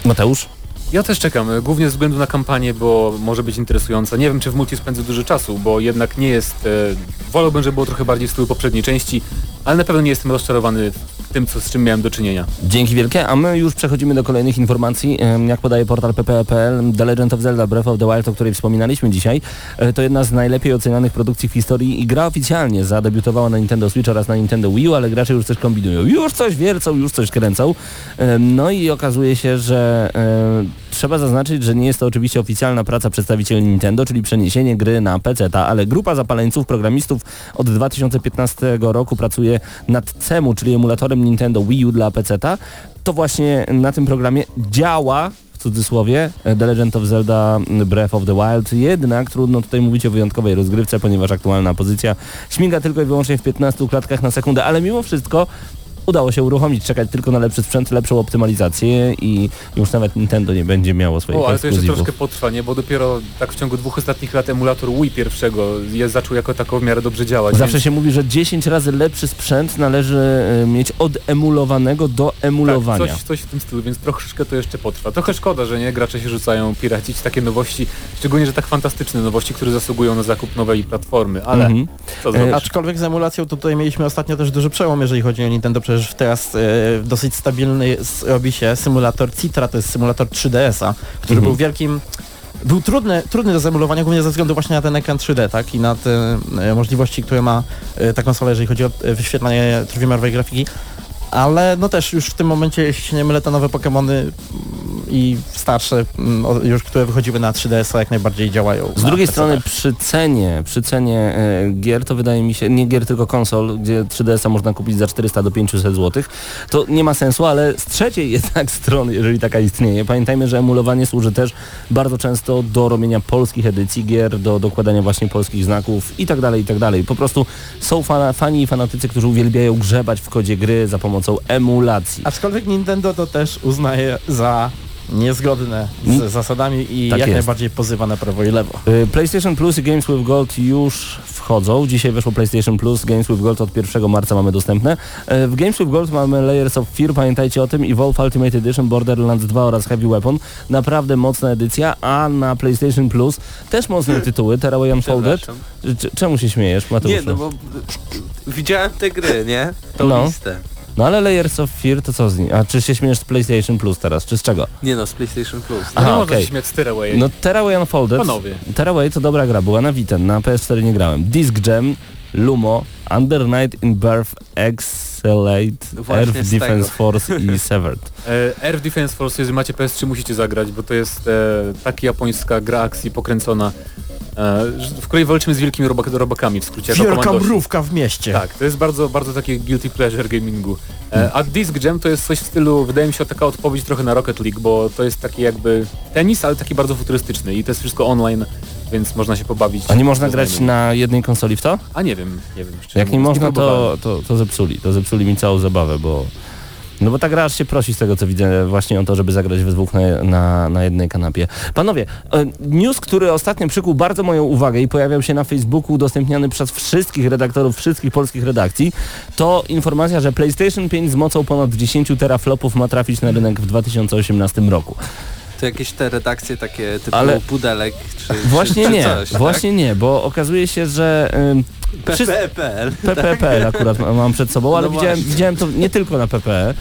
Mateusz? Ja też czekam, e, głównie ze względu na kampanię, bo może być interesująca. Nie wiem, czy w multi spędzę dużo czasu, bo jednak nie jest... E, wolałbym, żeby było trochę bardziej w stylu poprzedniej części, ale na pewno nie jestem rozczarowany tym, co, z czym miałem do czynienia. Dzięki wielkie, a my już przechodzimy do kolejnych informacji. Em, Jak podaje portal pp.pl, The Legend of Zelda Breath of the Wild, o której wspominaliśmy dzisiaj, e, to jedna z najlepiej ocenianych produkcji w historii i gra oficjalnie zadebiutowała na Nintendo Switch oraz na Nintendo Wii U, ale gracze już coś kombinują. Już coś wiercą, już coś kręcą. Em, No i okazuje się, że e, trzeba zaznaczyć, że nie jest to oczywiście oficjalna praca przedstawicieli Nintendo, czyli przeniesienie gry na PC, ale grupa zapaleńców, programistów od 2015 roku pracuje nad CEMU, czyli emulatorem Nintendo Wii U dla PC. To właśnie na tym programie działa w cudzysłowie The Legend of Zelda Breath of the Wild, jednak trudno tutaj mówić o wyjątkowej rozgrywce, ponieważ aktualna pozycja śmiga tylko i wyłącznie w 15 klatkach na sekundę, ale mimo wszystko udało się uruchomić, czekać tylko na lepszy sprzęt, lepszą optymalizację i już nawet Nintendo nie będzie miało swoich O, ale to jeszcze troszkę potrwa, nie? Bo dopiero tak w ciągu dwóch ostatnich lat emulator Wii pierwszego jest, zaczął jako tako w miarę dobrze działać. Zawsze więc... się mówi, że 10 razy lepszy sprzęt należy e, mieć od emulowanego do emulowania. Tak, coś, coś w tym stylu, więc troszeczkę to jeszcze potrwa. Trochę szkoda, że nie gracze się rzucają piracić takie nowości, szczególnie, że tak fantastyczne nowości, które zasługują na zakup nowej platformy, ale Mhm. co E? Aczkolwiek z emulacją tutaj mieliśmy ostatnio też duży przełom, jeżeli chodzi o Nintendo, przecież teraz e, dosyć stabilny robi się symulator Citra, to jest symulator 3DS-a, który Mhm. był wielkim był trudny, trudny do zemulowania, głównie ze względu właśnie na ten ekran 3D, tak? I na te e, możliwości, które ma e, ta konsola, jeżeli chodzi o wyświetlanie trójwymiarowej grafiki. Ale no też już w tym momencie, jeśli się nie mylę, to nowe Pokémony mm, i starsze, mm, już które wychodziły na 3DS-a jak najbardziej działają. Z drugiej strony przy cenie, przy cenie e, gier to wydaje mi się, nie gier tylko konsol, gdzie 3DS-a można kupić za 400 do 500 zł, to nie ma sensu, ale z trzeciej jednak strony, jeżeli taka istnieje, pamiętajmy, że emulowanie służy też bardzo często do robienia polskich edycji gier, do dokładania właśnie polskich znaków i tak dalej, i tak dalej. Po prostu są fana, fani i fanatycy, którzy uwielbiają grzebać w kodzie gry za pomocą emulacji. Aczkolwiek Nintendo to też uznaje za niezgodne z Mm. zasadami i Tak jak jest. najbardziej pozywa na prawo i lewo. Y, PlayStation Plus i Games with Gold już wchodzą. Dzisiaj weszło PlayStation Plus, Games with Gold od 1 marca mamy dostępne. Y, W Games with Gold mamy Layers of Fear, pamiętajcie o tym, Evolve Ultimate Edition, Borderlands 2 oraz Heavy Weapon. Naprawdę mocna edycja, a na PlayStation Plus też mocne tytuły, Tearaway Unfolded. Czemu się śmiejesz, Mateuszu? Nie, no bo widziałem te gry, nie? Tą No. listę. No ale Layers of Fear to co z nim? A czy się śmiejesz z PlayStation Plus teraz, czy z czego? Nie no, z PlayStation Plus. No Aha, nie można okej. się śmiać z Tearaway. No Tearaway Unfolded. Panowie. Tearaway to dobra gra, była na Vita, na PS4 nie grałem. Disc Jam, Lumo, Under Night in Birth, Excelate, Właśnie Earth Defense tego. Force i Severed. E, Air Defense Force, jeżeli macie PS3 musicie zagrać, bo to jest e, taka japońska gra akcji pokręcona, e, w której walczymy z wielkimi robak robakami w skrócie. Wielka mrówka w mieście. Tak, to jest bardzo, bardzo takie guilty pleasure gamingu. E, a Disc Jam to jest coś w stylu, wydaje mi się, taka odpowiedź trochę na Rocket League, bo to jest taki jakby tenis, ale taki bardzo futurystyczny i to jest wszystko online, więc można się pobawić. A nie można grać znajomymi. na jednej konsoli w to? A nie wiem, nie wiem. Jak nie można, to, to, to zepsuli. To zepsuli mi całą zabawę, bo... No bo ta gra aż się prosi z tego co widzę właśnie o to, żeby zagrać we dwóch na, na, na jednej kanapie. Panowie, e, news, który ostatnio przykuł bardzo moją uwagę i pojawiał się na Facebooku, udostępniany przez wszystkich redaktorów wszystkich polskich redakcji, to informacja, że PlayStation 5 z mocą ponad 10 teraflopów ma trafić na rynek w 2018 roku. To jakieś te redakcje takie typu Ale- pudelek czy, Właśnie czy, czy nie, coś, tak? właśnie nie, bo okazuje się, że... ym, wszyscy- PPPL. PPP akurat ma- mam przed sobą, ale No widziałem, widziałem to nie tylko na PPE.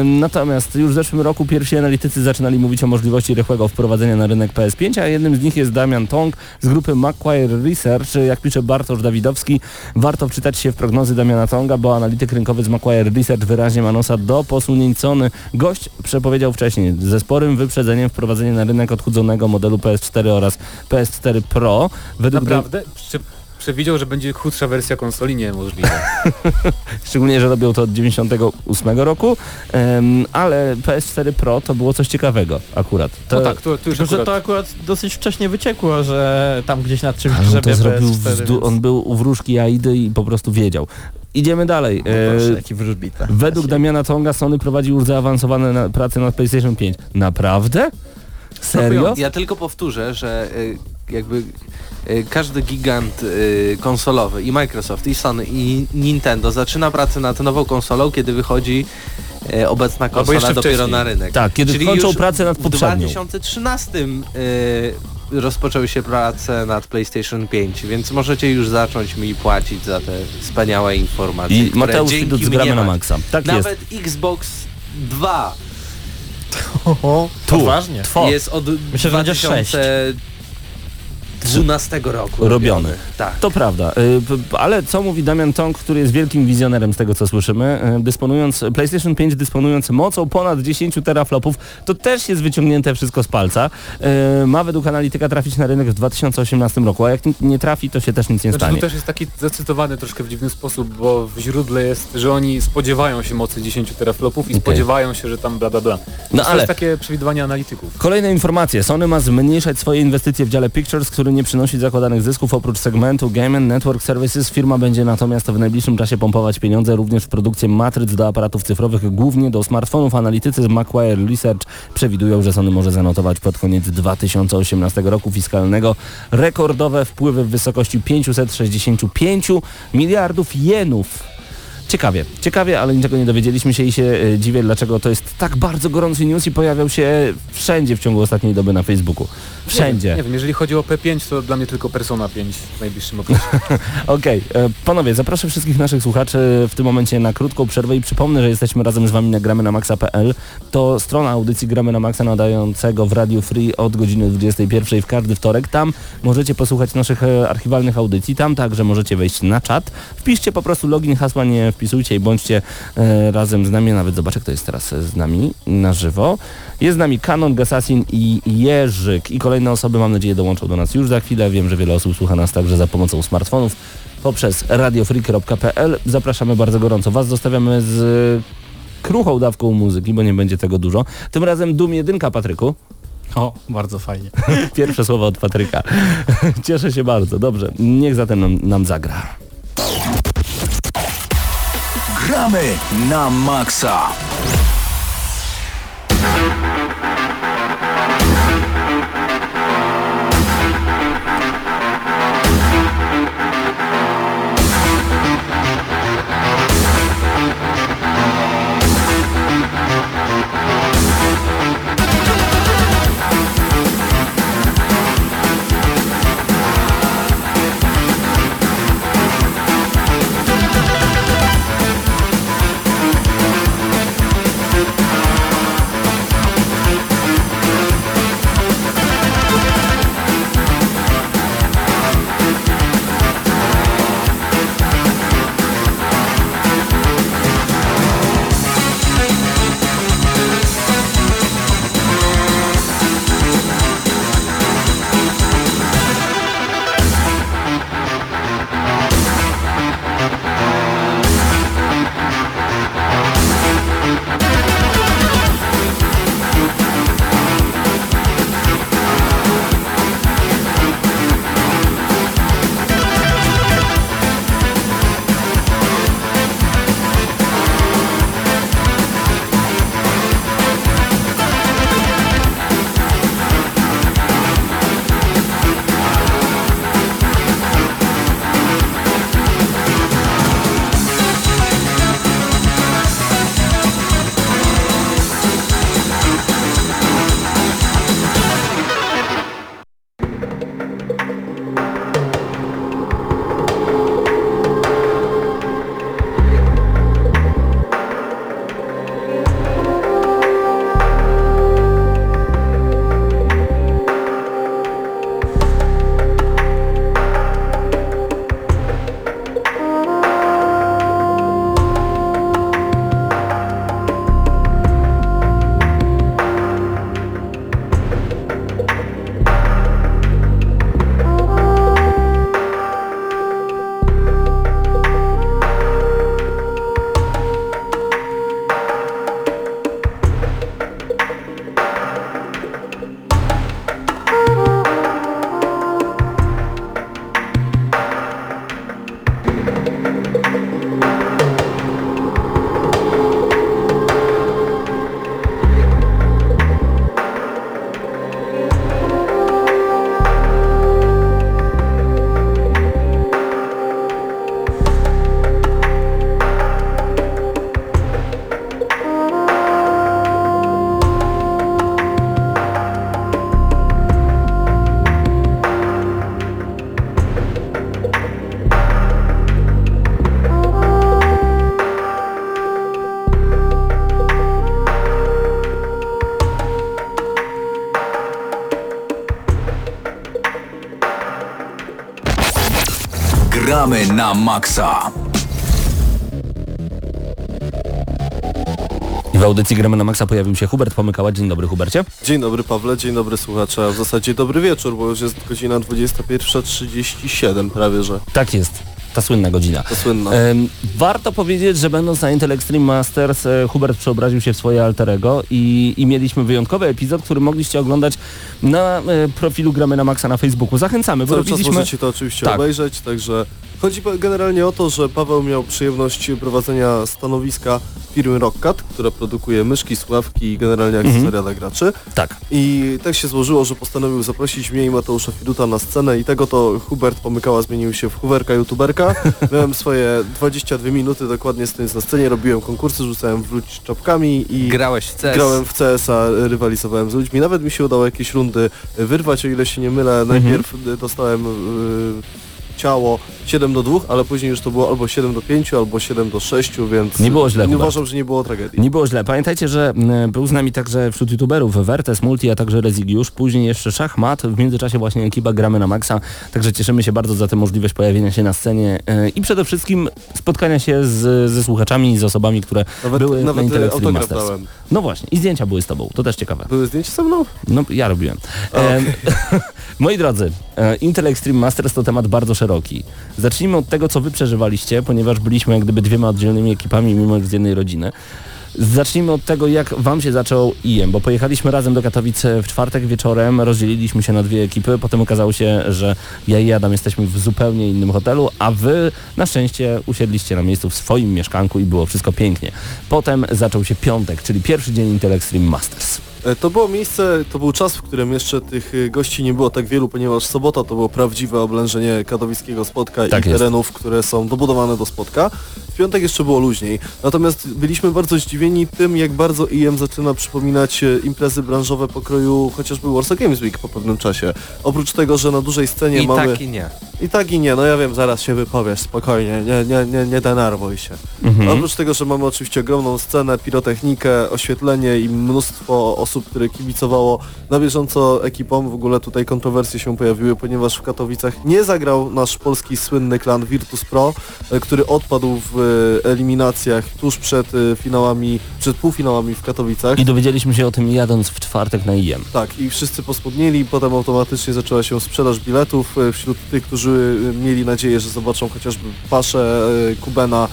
Ym, Natomiast już w zeszłym roku pierwsi analitycy zaczynali mówić o możliwości rychłego wprowadzenia na rynek PS5, a jednym z nich jest Damian Tong z grupy Macquarie Research. Jak pisze Bartosz Dawidowski, warto wczytać się w prognozy Damiana Tonga, bo analityk rynkowy z Macquarie Research wyraźnie ma nosa do posunięć Sony. Gość przepowiedział wcześniej ze sporym wyprzedzeniem wprowadzenie na rynek odchudzonego modelu PS4 oraz PS4 Pro. Według Naprawdę? Przewidział, że będzie chudsza wersja konsoli? Niemożliwe. szczególnie, że robią to od 98 roku, em, ale PS4 Pro to było coś ciekawego akurat. To, No tak, tu, tu już Tylko, że akurat... to akurat dosyć wcześnie wyciekło, że tam gdzieś nad czymś to grzebie zrobił, PS4, wzdu- więc- on był u wróżki Aidy i po prostu wiedział. Idziemy dalej. No proszę, E, jaki wróżbita. według Damiana Tonga Sony prowadzi już zaawansowane na, prace nad PlayStation 5. Naprawdę? Serio? Ja tylko powtórzę, że y, jakby y, każdy gigant y, konsolowy i Microsoft, i Sony, i Nintendo zaczyna pracę nad nową konsolą, kiedy wychodzi y, obecna konsola dopiero wcześniej. na rynek. Tak, kiedy Czyli kończą pracę nad w poprzednią. 2013 y, rozpoczęły się prace nad PlayStation 5, więc możecie już zacząć mi płacić za te wspaniałe informacje, I które Mateusz Widut z mnie Gramy na. Maxa. Tak jest. Nawet Xbox 2 O, Tu. Poważnie. Two. jest od Myślę, że będzie sześć. 2012 roku Robiony. Tak. To prawda, Y, ale co mówi Damian Tong, który jest wielkim wizjonerem z tego co słyszymy, y, dysponując, PlayStation 5 dysponując mocą ponad 10 teraflopów, to też jest wyciągnięte wszystko z palca. Y, Ma według analityka trafić na rynek w 2018 roku, a jak nie trafi, to się też nic nie Znaczy, stanie. to też jest taki zacytowany troszkę w dziwny sposób, bo w źródle jest, że oni spodziewają się mocy 10 teraflopów i Okej. spodziewają się, że tam bla bla bla. No to ale- jest takie przewidywanie analityków. Kolejne informacje. Sony ma zmniejszać swoje inwestycje w dziale Pictures, który nie przynosi zakładanych zysków oprócz segmentu Game Network Services. Firma będzie natomiast w najbliższym czasie pompować pieniądze również w produkcję matryc do aparatów cyfrowych, głównie do smartfonów. Analitycy z Macquarie Research przewidują, że Sony może zanotować pod koniec 2018 roku fiskalnego rekordowe wpływy w wysokości 565 miliardów jenów. Ciekawie, ciekawie, ale niczego nie dowiedzieliśmy się i się e, dziwię, dlaczego to jest tak bardzo gorący news i pojawiał się wszędzie w ciągu ostatniej doby na Facebooku. Wszędzie. Nie wiem, nie wiem, jeżeli chodzi o P5, to dla mnie tylko Persona 5 w najbliższym okresie. Okej, e, panowie, zaproszę wszystkich naszych słuchaczy w tym momencie na krótką przerwę i przypomnę, że jesteśmy razem z wami na gramy na maxa.pl. To strona audycji Gramy na Maxa nadającego w Radio Free od godziny 21 w każdy wtorek. Tam możecie posłuchać naszych e, archiwalnych audycji, tam także możecie wejść na czat. Wpiszcie po prostu login, hasła nie wpisujcie i bądźcie e, razem z nami. Nawet zobaczę, kto jest teraz z nami na żywo. Jest z nami Kanon, Gasasin i Jerzyk. I kolejne osoby, mam nadzieję, dołączą do nas już za chwilę. Wiem, że wiele osób słucha nas także za pomocą smartfonów poprzez radiofreak.pl. Zapraszamy bardzo gorąco. Was zostawiamy z kruchą dawką muzyki, bo nie będzie tego dużo. Tym razem Dum 1, Patryku. O, bardzo fajnie. Pierwsze słowa od Patryka. Cieszę się bardzo. Dobrze, niech zatem nam, nam zagra. Gramy na maksa. Na maksa. I w audycji Gramy na Maxa pojawił się Hubert Pomykała. Dzień dobry Hubercie. Dzień dobry Pawle, dzień dobry słuchacze, a w zasadzie dobry wieczór, bo już jest godzina 21.37 prawie, że Tak jest, ta słynna godzina. to słynna. Warto powiedzieć, że będąc na Intel Extreme Masters, e, Hubert przeobraził się w swoje alterego i, i mieliśmy wyjątkowy epizod, który mogliście oglądać na e, profilu Gramy na Maxa na Facebooku. Zachęcamy, bo Cały czas robiliśmy... możecie to oczywiście Tak. obejrzeć, także chodzi generalnie o to, że Paweł miał przyjemność prowadzenia stanowiska firmy Rockcat, która produkuje myszki, sławki i generalnie Mhm. akcesoria dla graczy. Tak. I tak się złożyło, że postanowił zaprosić mnie i Mateusza Fiduta na scenę i tego to Hubert Pomykała zmienił się w Huberka YouTuberka. Miałem swoje 22 minuty dokładnie stojąc na scenie, robiłem konkursy, rzucałem wróć czapkami i Grałeś w CS. grałem w CS-a, rywalizowałem z ludźmi. Nawet mi się udało jakieś rundy wyrwać, o ile się nie mylę. Najpierw y, dostałem y, ciało 7 do 2, ale później już to było albo 7 do 5, albo 7 do 6, więc Nie było źle, nie uważam, że nie było tragedii. Nie było źle. Pamiętajcie, że był z nami także wśród youtuberów Vertes, Multi, a także Rezigiusz. Później jeszcze Szachmat. W międzyczasie właśnie ekipa Gramy na Maxa. Także cieszymy się bardzo za tę możliwość pojawienia się na scenie e, i przede wszystkim spotkania się z, ze słuchaczami i z osobami, które Nawet, były na nawet Intel e, Extreme Masters. dałem. No właśnie. I zdjęcia były z tobą. To też ciekawe. Były zdjęcia ze mną? No, ja robiłem. Em, moi drodzy, e, Intel Extreme Masters to temat bardzo szeroki. Zacznijmy od tego, co wy przeżywaliście, ponieważ byliśmy jak gdyby dwiema oddzielnymi ekipami, mimo że z jednej rodziny. Zacznijmy od tego, jak wam się zaczął IEM, bo pojechaliśmy razem do Katowic w czwartek wieczorem, rozdzieliliśmy się na dwie ekipy, potem okazało się, że ja i Adam jesteśmy w zupełnie innym hotelu, a wy na szczęście usiedliście na miejscu w swoim mieszkanku i było wszystko pięknie. Potem zaczął się piątek, czyli pierwszy dzień Intel Extreme Masters. E, To było miejsce, to był czas, w którym jeszcze tych y, gości nie było tak wielu, ponieważ sobota to było prawdziwe oblężenie katowickiego spotka Tak i jest. terenów, które są dobudowane do spotka. W piątek jeszcze było luźniej. Natomiast byliśmy bardzo zdziwieni tym, jak bardzo IM zaczyna przypominać e, imprezy branżowe pokroju chociażby Warsaw Games Week po pewnym czasie. Oprócz tego, że na dużej scenie I mamy... tak i nie. I tak i nie, no ja wiem, zaraz się wypowiesz, spokojnie, nie, nie, nie, nie denerwuj się. Mhm. Oprócz tego, że mamy oczywiście ogromną scenę, pirotechnikę, oświetlenie i mnóstwo osób, które kibicowało na bieżąco ekipom, w ogóle tutaj kontrowersje się pojawiły, ponieważ w Katowicach nie zagrał nasz polski słynny klan Virtus Pro, e, który odpadł w eliminacjach tuż przed e, finałami, przed półfinałami w Katowicach. I dowiedzieliśmy się o tym jadąc w czwartek na IEM. Tak, i wszyscy pospodnieli, potem automatycznie zaczęła się sprzedaż biletów e, wśród tych, którzy e, mieli nadzieję, że zobaczą chociażby Paszę, Kubena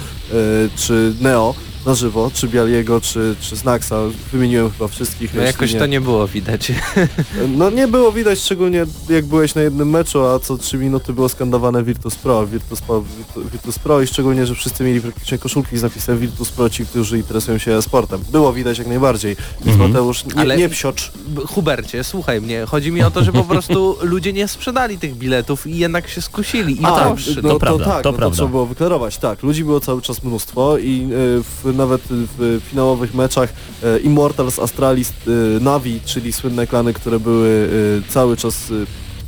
czy Neo na żywo, czy Bialiego, czy, czy Snacksa. Wymieniłem chyba wszystkich. No jeśli jakoś nie. to nie było widać. No nie było widać, szczególnie jak byłeś na jednym meczu, a co 3 minuty było skandowane Virtus Pro, Virtus Pro, Virtu- Virtus Pro i szczególnie, że wszyscy mieli praktycznie koszulki z napisem Virtus Pro, ci, którzy interesują się sportem. Było widać jak najbardziej. Więc Mhm. Mateusz, nie, Ale- nie psiocz. Hubercie, słuchaj mnie, chodzi mi o to, że po prostu ludzie nie sprzedali tych biletów i jednak się skusili i A, to tak, poszli. to no, prawda, to tak, to no, prawda. trzeba było wyklarować, tak. Ludzi było cały czas mnóstwo i e, w, nawet w finałowych meczach e, Immortals, Astralis, e, Navi, czyli słynne klany, które były e, cały czas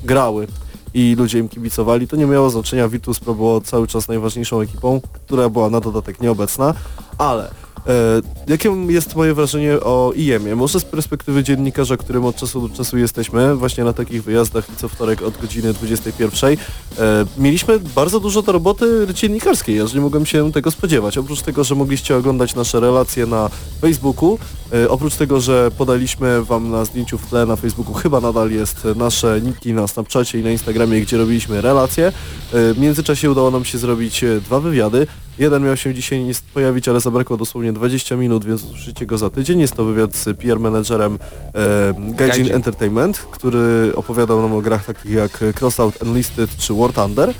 grały i ludzie im kibicowali, to nie miało znaczenia. Virtus Pro było cały czas najważniejszą ekipą, która była na dodatek nieobecna, ale jakie jest moje wrażenie o IEM-ie? Może z perspektywy dziennikarza, którym od czasu do czasu jesteśmy, właśnie na takich wyjazdach co wtorek od godziny 21. E, mieliśmy bardzo dużo do roboty dziennikarskiej, ja że nie mogłem się tego spodziewać. Oprócz tego, że mogliście oglądać nasze relacje na Facebooku, e, oprócz tego, że podaliśmy wam na zdjęciu w tle na Facebooku, chyba nadal jest nasze niki na Snapchacie i na Instagramie, gdzie robiliśmy relacje. E, w międzyczasie udało nam się zrobić e, dwa wywiady. Jeden miał się dzisiaj pojawić, ale zabrakło dosłownie 20 minut, więc usłyszycie go za tydzień. Jest to wywiad z PR menedżerem e, Gaijin. Entertainment, który opowiadał nam o grach takich jak Crossout Enlisted czy War Thunder.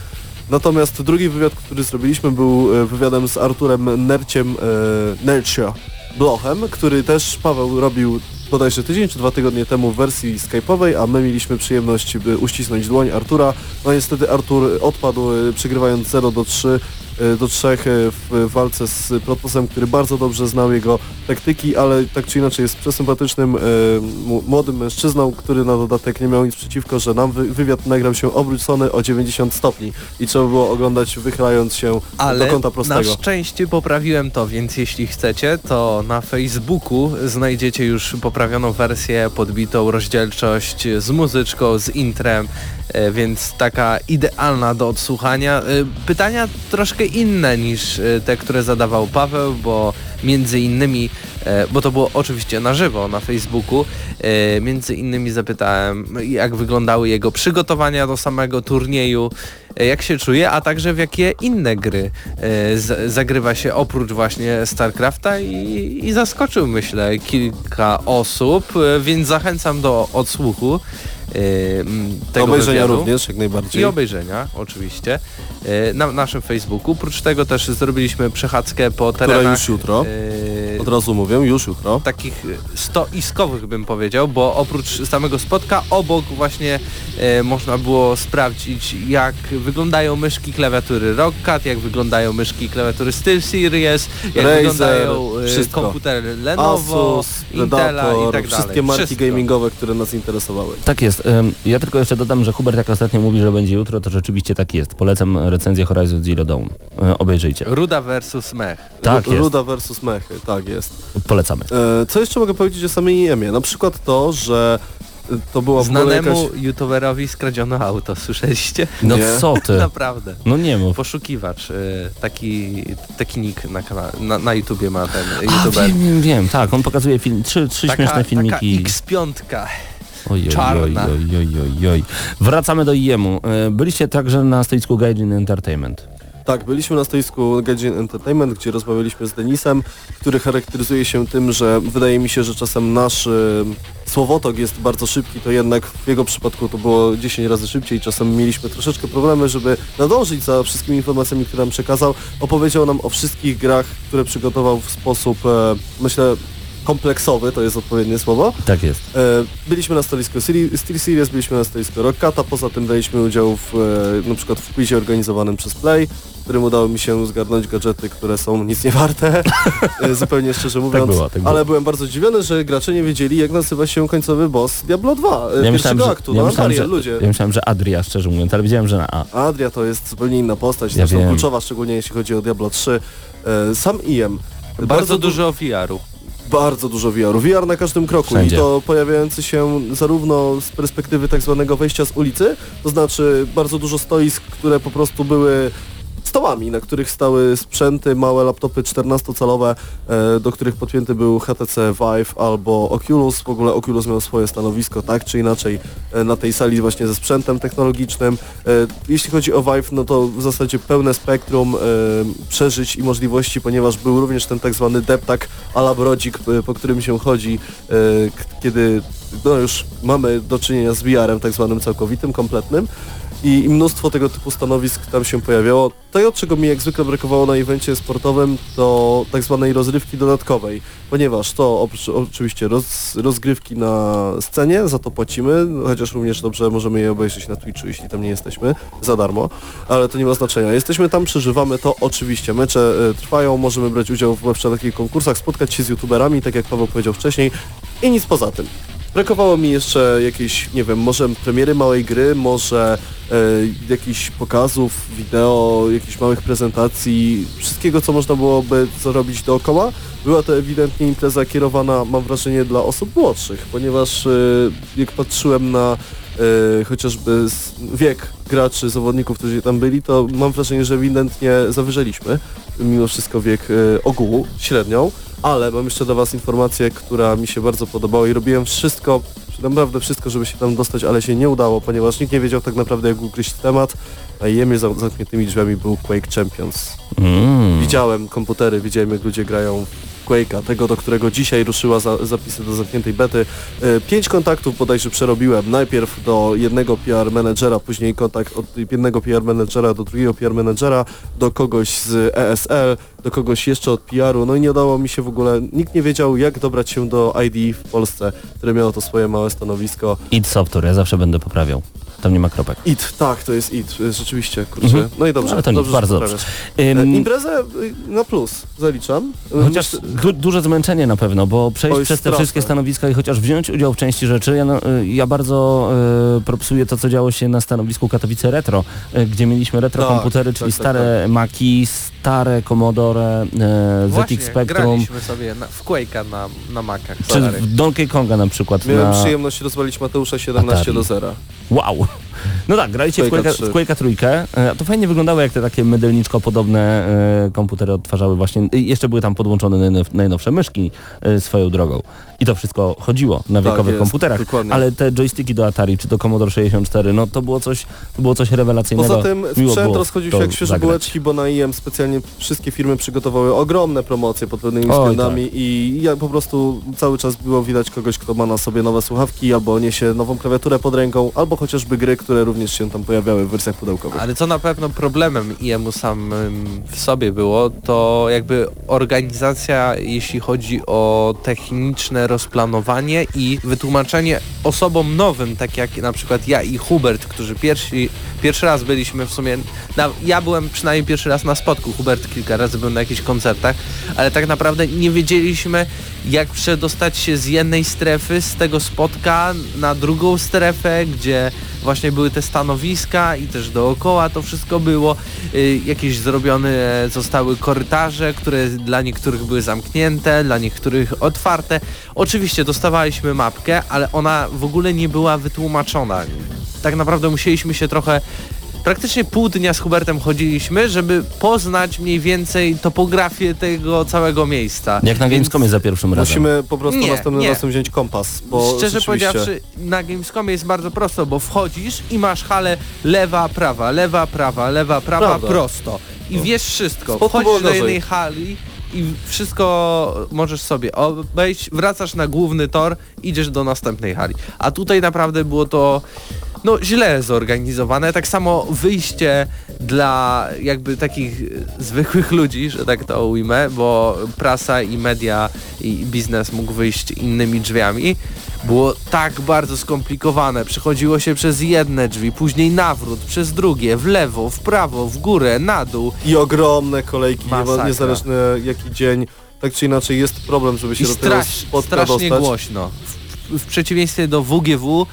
Natomiast drugi wywiad, który zrobiliśmy był e, wywiadem z Arturem Nerciem, e, Nercio Blochem, który też Paweł robił bodajże tydzień czy dwa tygodnie temu w wersji skype'owej, a my mieliśmy przyjemność by uścisnąć dłoń Artura. No niestety Artur odpadł e, przegrywając 0 do 3 e, do trzech e, w walce z Protosem, który bardzo dobrze znał jego taktyki, ale tak czy inaczej jest przesympatycznym e, młodym mężczyzną, który na dodatek nie miał nic przeciwko, że nam wy- wywiad nagrał się obrócony o 90 stopni i trzeba było oglądać wychylając się Ale do kąta na prostego. szczęście poprawiłem to, więc jeśli chcecie, to na Facebooku znajdziecie już poprawioną wersję, podbitą rozdzielczość z muzyczką, z intrem, e, więc taka idealna do odsłuchania. E, Pytania troszkę inne niż e, te, które zadawał Paweł, bo między innymi, e, bo to było oczywiście na żywo na Facebooku, e, między innymi zapytałem, jak wyglądały jego przygotowania do samego turnieju, jak się czuje, a także w jakie inne gry zagrywa się oprócz właśnie StarCrafta i, i zaskoczył myślę kilka osób, więc zachęcam do odsłuchu tego Obejrzenia wywiadu. również, jak najbardziej. I obejrzenia, oczywiście, e, na naszym Facebooku. Oprócz tego też zrobiliśmy przechadzkę po Która terenach już jutro, e, od razu mówię, już jutro. takich stoiskowych bym powiedział, bo oprócz samego spotka obok właśnie można było sprawdzić jak wyglądają myszki klawiatury Rockcat, jak wyglądają myszki klawiatury SteelSeries, jak Razer, wyglądają wszystko. komputery Lenovo, Asus, Intela i tak dalej. wszystkie marki Wszystko. gamingowe, które nas interesowały. Tak jest. Ym, Ja tylko jeszcze dodam, że Hubert jak ostatnio mówi, że będzie jutro, to rzeczywiście tak jest. Polecam recenzję Horizon Zero Dawn. Y, Obejrzyjcie. Ruda versus Mech. Tak jest. Ruda versus Mechy, tak jest. Polecamy. E, co jeszcze mogę powiedzieć o samej IEM-ie? Na przykład to, że e, to była Znanemu jakaś... youtuberowi skradziono auto, słyszeliście? No Nie. co ty? Naprawdę. No nie mów. Poszukiwacz, taki, taki nick na, kanale, na, na YouTubie ma ten A, youtuber. wiem, wiem, wiem, tak, on pokazuje film, trzy, trzy Taka, śmieszne taka filmiki. X5. Ojej, czarna. oj. Wracamy do IEM-u. Y, Byliście także na stoisku Gaijin Entertainment. Tak, byliśmy na stoisku Gaijin Entertainment, gdzie rozmawialiśmy z Denisem, który charakteryzuje się tym, że wydaje mi się, że czasem nasz e, słowotok jest bardzo szybki, to jednak w jego przypadku to było 10 razy szybciej. Czasem mieliśmy troszeczkę problemy, żeby nadążyć za wszystkimi informacjami, które nam przekazał. Opowiedział nam o wszystkich grach, które przygotował w sposób, e, myślę, kompleksowy, to jest odpowiednie słowo. Tak jest. E, Byliśmy na stoisku Steel Series, byliśmy na stoisku Rockata, poza tym braliśmy udział w, e, na przykład w quizie organizowanym przez Play, w którym udało mi się zgarnąć gadżety, które są nic nie warte, e, zupełnie szczerze mówiąc. było, tak było. Ale byłem bardzo zdziwiony, że gracze nie wiedzieli, jak nazywa się końcowy boss Diablo 2, e, Ja myślałem, że, aktu, ja, no myślałem, że, ludzie. ja myślałem, że Adria, szczerze mówiąc, ale widziałem, że na A. Adria to jest zupełnie inna postać, Ja zresztą wiem. kluczowa, szczególnie jeśli chodzi o Diablo 3. E, Sam IEM. Bardzo, du- dużo VR-u. Bardzo dużo VR-u. VR na każdym kroku Wszędzie. i to pojawiający się zarówno z perspektywy tak zwanego wejścia z ulicy, to znaczy bardzo dużo stoisk, które po prostu były stołami, na których stały sprzęty, małe laptopy 14-calowe, e, do których podpięty był HTC Vive albo Oculus. W ogóle Oculus miał swoje stanowisko tak czy inaczej e, na tej sali właśnie ze sprzętem technologicznym. E, Jeśli chodzi o Vive, no to w zasadzie pełne spektrum przeżyć i możliwości, ponieważ był również ten tak zwany deptak a la brodzik, po którym się chodzi, kiedy no już mamy do czynienia z VR-em tak zwanym całkowitym, kompletnym. I, mnóstwo tego typu stanowisk tam się pojawiało. To, czego mi jak zwykle brakowało na evencie sportowym, to tak zwanej rozrywki dodatkowej, ponieważ to oprócz oczywiście roz, rozgrywki na scenie, za to płacimy, chociaż również dobrze możemy je obejrzeć na Twitchu, jeśli tam nie jesteśmy, za darmo, ale to nie ma znaczenia. Jesteśmy tam, przeżywamy to oczywiście. Mecze e, trwają, możemy brać udział w wszelkich konkursach, spotkać się z youtuberami, tak jak Paweł powiedział wcześniej i nic poza tym. Brakowało mi jeszcze jakiejś, nie wiem, może premiery małej gry, może e, jakichś pokazów, wideo, jakichś małych prezentacji, wszystkiego co można byłoby zrobić dookoła. Była to ewidentnie impreza kierowana, mam wrażenie, dla osób młodszych, ponieważ e, jak patrzyłem na e, chociażby wiek graczy, zawodników, którzy tam byli, to mam wrażenie, że ewidentnie zawyżaliśmy mimo wszystko wiek e, ogółu, średnią, ale mam jeszcze dla Was informację, która mi się bardzo podobała i robiłem wszystko, naprawdę wszystko, żeby się tam dostać, ale się nie udało, ponieważ nikt nie wiedział tak naprawdę jak ugryźć temat, a jemy za zamkniętymi drzwiami był Quake Champions. Mm. Widziałem komputery, widziałem jak ludzie grają Quake'a, tego do którego dzisiaj ruszyła za, zapisy do zamkniętej bety. E, Pięć kontaktów bodajże przerobiłem. Najpierw do jednego PR menedżera, później kontakt od jednego PR menedżera do drugiego PR menedżera, do kogoś z ESL, do kogoś jeszcze od PR-u. No i nie udało mi się w ogóle, nikt nie wiedział jak dobrać się do ID w Polsce, które miało to swoje małe stanowisko. Id Software, ja zawsze będę poprawiał. Tam nie ma kropek. IT, tak, to jest IT, y, rzeczywiście, kurczę. Mhm. No i dobrze, Ale to nic, dobrze, że bardzo poprawiasz. Ym, E, Imprezę y, na plus zaliczam. Y, Chociaż du duże zmęczenie na pewno, bo przejść przez te straszne. wszystkie stanowiska i chociaż wziąć udział w części rzeczy, ja, no, y, ja bardzo y, propsuję to, co działo się na stanowisku Katowice Retro, y, gdzie mieliśmy retro Tak, komputery, tak, czyli tak, stare Maki, stare Commodore, y, Właśnie, ZX Spectrum, graliśmy sobie na, w Quake'a na, na Macach. czy w Donkey Konga na przykład. Miałem na... przyjemność rozwalić Mateusza 17 Atari. do 0. Wow! Woo! No tak, graliście w Quake'a Quake'a, 3. w Quake'a trójkę. E, a To fajnie wyglądało, jak te takie mydelniczko podobne e, komputery odtwarzały właśnie. Jeszcze były tam podłączone najnow- najnowsze myszki e, swoją drogą. I to wszystko chodziło na Tak wiekowych jest, komputerach. dokładnie. Ale te joysticki do Atari, czy do Commodore 64, no to było coś, to było coś rewelacyjnego. Poza tym sprzęt rozchodził się jak świeże zagrać. bułeczki, bo na IM specjalnie wszystkie firmy przygotowały ogromne promocje pod pewnymi Oj, względami i ja po prostu cały czas było widać kogoś, kto ma na sobie nowe słuchawki, albo niesie nową klawiaturę pod ręką, albo chociażby gry, które również się tam pojawiały w wersjach pudełkowych. Ale co na pewno problemem IEM-u samym w sobie było, to jakby organizacja, jeśli chodzi o techniczne rozplanowanie i wytłumaczenie osobom nowym, tak jak na przykład ja i Hubert, którzy pierwsi, pierwszy raz byliśmy w sumie, na, ja byłem przynajmniej pierwszy raz na spotku, Hubert kilka razy był na jakichś koncertach, ale tak naprawdę nie wiedzieliśmy jak przedostać się z jednej strefy, z tego spotka na drugą strefę, gdzie właśnie były te stanowiska i też dookoła to wszystko było. Y, jakieś zrobione zostały korytarze, które dla niektórych były zamknięte, dla niektórych otwarte. Oczywiście dostawaliśmy mapkę, ale ona w ogóle nie była wytłumaczona. Tak naprawdę musieliśmy się trochę Praktycznie pół dnia z Hubertem chodziliśmy, żeby poznać mniej więcej topografię tego całego miejsca. Jak na Gamescomie za pierwszym razem. Musimy po prostu Nie, następnym nie. razem wziąć kompas, bo Szczerze rzeczywiście- powiedziawszy, na Gamescomie jest bardzo prosto, bo wchodzisz i masz halę lewa, prawa, lewa, prawa, lewa, prawa, Prawda. prosto. I wiesz wszystko. Spoko Wchodzisz do jednej hali i wszystko możesz sobie obejść, wracasz na główny tor, idziesz do następnej hali. A tutaj naprawdę było to no źle zorganizowane. Tak samo wyjście dla jakby takich zwykłych ludzi, że tak to ujmę, bo prasa i media i biznes mógł wyjść innymi drzwiami. Było tak bardzo skomplikowane. Przechodziło się przez jedne drzwi, później nawrót, przez drugie, w lewo, w prawo, w górę, na dół. I ogromne kolejki, Masakra. nie- niezależnie jaki dzień, tak czy inaczej jest problem, żeby się I do tego strasz, spotka strasznie dostać. głośno. W, w przeciwieństwie do WGW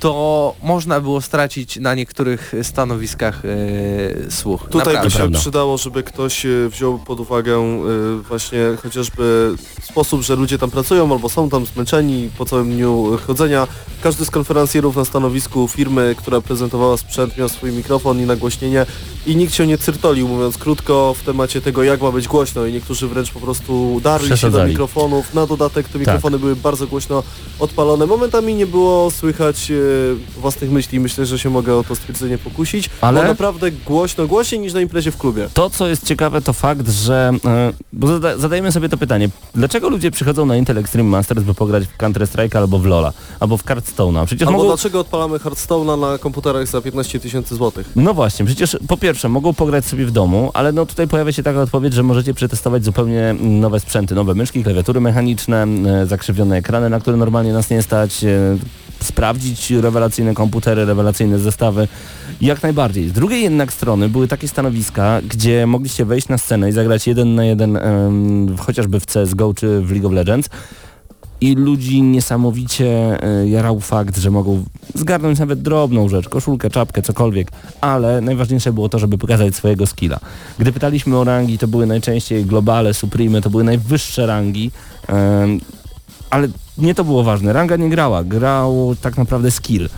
to można było stracić na niektórych stanowiskach e, słuch. Tutaj by Naprawdę. się Prawda. przydało, żeby ktoś e, wziął pod uwagę e, właśnie chociażby sposób, że ludzie tam pracują albo są tam zmęczeni po całym dniu chodzenia. Każdy z konferencjerów na stanowisku firmy, która prezentowała sprzęt miał swój mikrofon i nagłośnienie i nikt się nie cyrtolił, mówiąc krótko, w temacie tego jak ma być głośno i niektórzy wręcz po prostu darli się do mikrofonów. Na dodatek Tak. te mikrofony były bardzo głośno odpalone. Momentami nie było słychać e, własnych myśli. Myślę, że się mogę o to stwierdzenie pokusić. Ale- Było naprawdę głośno, głośniej niż na imprezie w klubie. To, co jest ciekawe, to fakt, że... e, Bo zada, zadajemy sobie to pytanie. Dlaczego ludzie przychodzą na Intel Extreme Masters, by pograć w Counter-Strike albo w LoL'a? Albo w Hearthstone'a? Przecież Albo mogą... dlaczego odpalamy Hearthstone'a na komputerach za 15 tysięcy złotych? No właśnie, przecież po pierwsze mogą pograć sobie w domu, ale no tutaj pojawia się taka odpowiedź, że możecie przetestować zupełnie nowe sprzęty, nowe myszki, klawiatury mechaniczne, e, zakrzywione ekrany, na które normalnie nas nie stać, sprawdzić rewelacyjne komputery, rewelacyjne zestawy. Jak najbardziej. Z drugiej jednak strony były takie stanowiska, gdzie mogliście wejść na scenę i zagrać jeden na jeden em, chociażby w CSGO czy w League of Legends i ludzi niesamowicie e, jarał fakt, że mogą zgarnąć nawet drobną rzecz, koszulkę, czapkę, cokolwiek, ale najważniejsze było to, żeby pokazać swojego skilla. Gdy pytaliśmy o rangi, to były najczęściej globale, supreme, to były najwyższe rangi, ale nie to było ważne. Ranga nie grała, grał tak naprawdę skill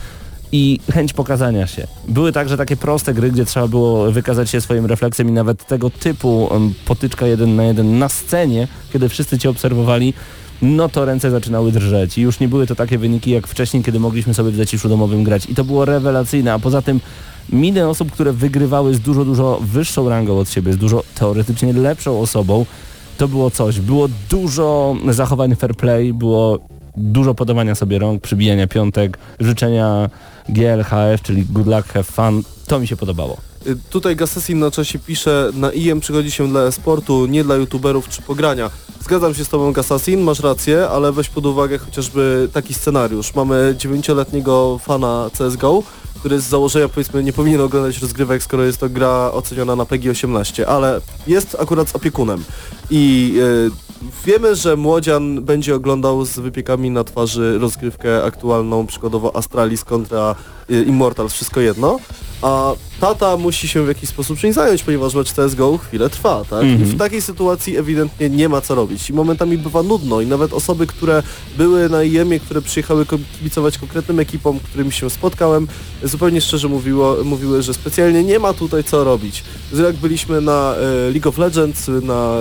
i chęć pokazania się. Były także takie proste gry, gdzie trzeba było wykazać się swoim refleksem i nawet tego typu potyczka jeden na jeden na scenie, kiedy wszyscy cię obserwowali, no to ręce zaczynały drżeć i już nie były to takie wyniki jak wcześniej, kiedy mogliśmy sobie w zaciszu domowym grać i to było rewelacyjne, a poza tym miny osób, które wygrywały z dużo, dużo wyższą rangą od siebie, z dużo teoretycznie lepszą osobą, to było coś. Było dużo zachowań fair play, było dużo podawania sobie rąk, przybijania piątek, życzenia GLHF, czyli good luck, have fun. To mi się podobało. Y, Tutaj Gassassin na czasie pisze, na IM przychodzi się dla e-sportu, nie dla youtuberów czy pogrania. Zgadzam się z tobą Gassassin, masz rację, ale weź pod uwagę chociażby taki scenariusz. Mamy dziewięcioletniego fana CSGO, który z założenia powiedzmy nie powinien oglądać rozgrywek, skoro jest to gra oceniona na PEGI 18, ale jest akurat z opiekunem. I e, wiemy, że młodzian będzie oglądał z wypiekami na twarzy rozgrywkę aktualną, przykładowo Astralis kontra e, Immortals, wszystko jedno, a tata musi się w jakiś sposób czymś zająć, ponieważ mecz CSGO chwilę trwa, tak? I w takiej sytuacji ewidentnie nie ma co robić i momentami bywa nudno i nawet osoby, które były na IEM-ie, które przyjechały kibicować konkretnym ekipom, którymi się spotkałem, zupełnie szczerze mówiło, mówiły, że specjalnie nie ma tutaj co robić. Jak byliśmy na e, League of Legends, na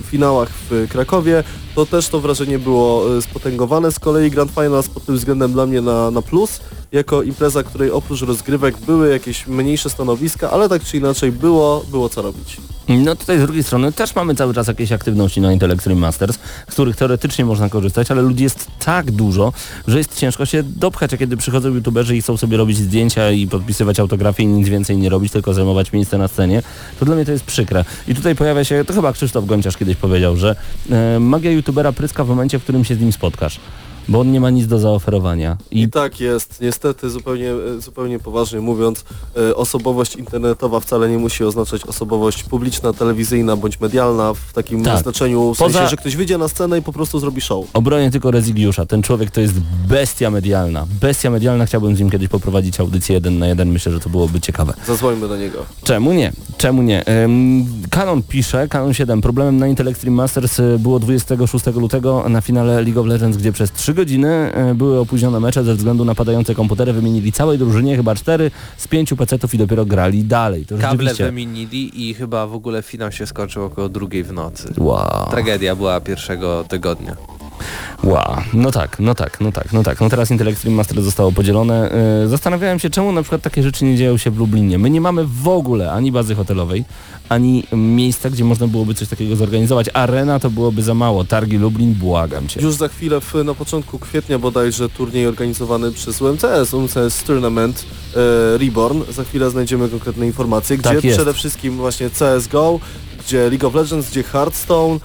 e, finałach w Krakowie, to też to wrażenie było e, spotęgowane. Z kolei Grand Finals pod tym względem dla mnie na, na plus, jako impreza, której oprócz rozgrywek były jakieś mniejsze stanowiska, ale tak czy inaczej było, było co robić. No tutaj z drugiej strony też mamy cały czas jakieś aktywności na Intel Extreme Masters, z których teoretycznie można korzystać, ale ludzi jest tak dużo, że jest ciężko się dopchać, a kiedy przychodzą youtuberzy i chcą sobie robić zdjęcia i podpisywać autografie i nic więcej nie robić, tylko zajmować miejsce na scenie, to dla mnie to jest przykre. I tutaj pojawia się, to chyba Krzysztof Gonciarz kiedyś powiedział, że e, magia youtubera pryska w momencie, w którym się z nim spotkasz. Bo on nie ma nic do zaoferowania. I, I tak jest. Niestety, zupełnie, e, zupełnie poważnie mówiąc, e, osobowość internetowa wcale nie musi oznaczać osobowość publiczna, telewizyjna bądź medialna w takim Tak. znaczeniu, w Poza- sensie, że ktoś wyjdzie na scenę i po prostu zrobi show. Obronię tylko Rezygiusza. Ten człowiek to jest bestia medialna. Bestia medialna. Chciałbym z nim kiedyś poprowadzić audycję jeden na jeden. Myślę, że to byłoby ciekawe. Zadzwońmy do niego. Czemu nie? Czemu nie? Ym, Canon pisze, Canon 7. Problemem na Intel Extreme Masters y, było 26 lutego na finale League of Legends, gdzie przez 3 godziny y, były opóźnione mecze ze względu na padające komputery. Wymienili całej drużynie chyba 4 z 5 PC-ów i dopiero grali dalej. To Kable rzeczywiście... wymienili i chyba w ogóle finał się skończył około drugiej w nocy. Wow. Tragedia była pierwszego tygodnia. Wow, no tak, no tak, no tak, no tak. No teraz Intel Extreme Master zostało podzielone. Yy, zastanawiałem się, czemu na przykład takie rzeczy nie dzieją się w Lublinie. My nie mamy w ogóle ani bazy hotelowej, ani miejsca, gdzie można byłoby coś takiego zorganizować. Arena to byłoby za mało. Targi Lublin, błagam cię. Już za chwilę, w, na początku kwietnia bodajże, turniej organizowany przez UMCS, UMCS Tournament e, Reborn. Za chwilę znajdziemy konkretne informacje, gdzie Tak przede wszystkim właśnie CSGO, gdzie League of Legends, gdzie Hearthstone,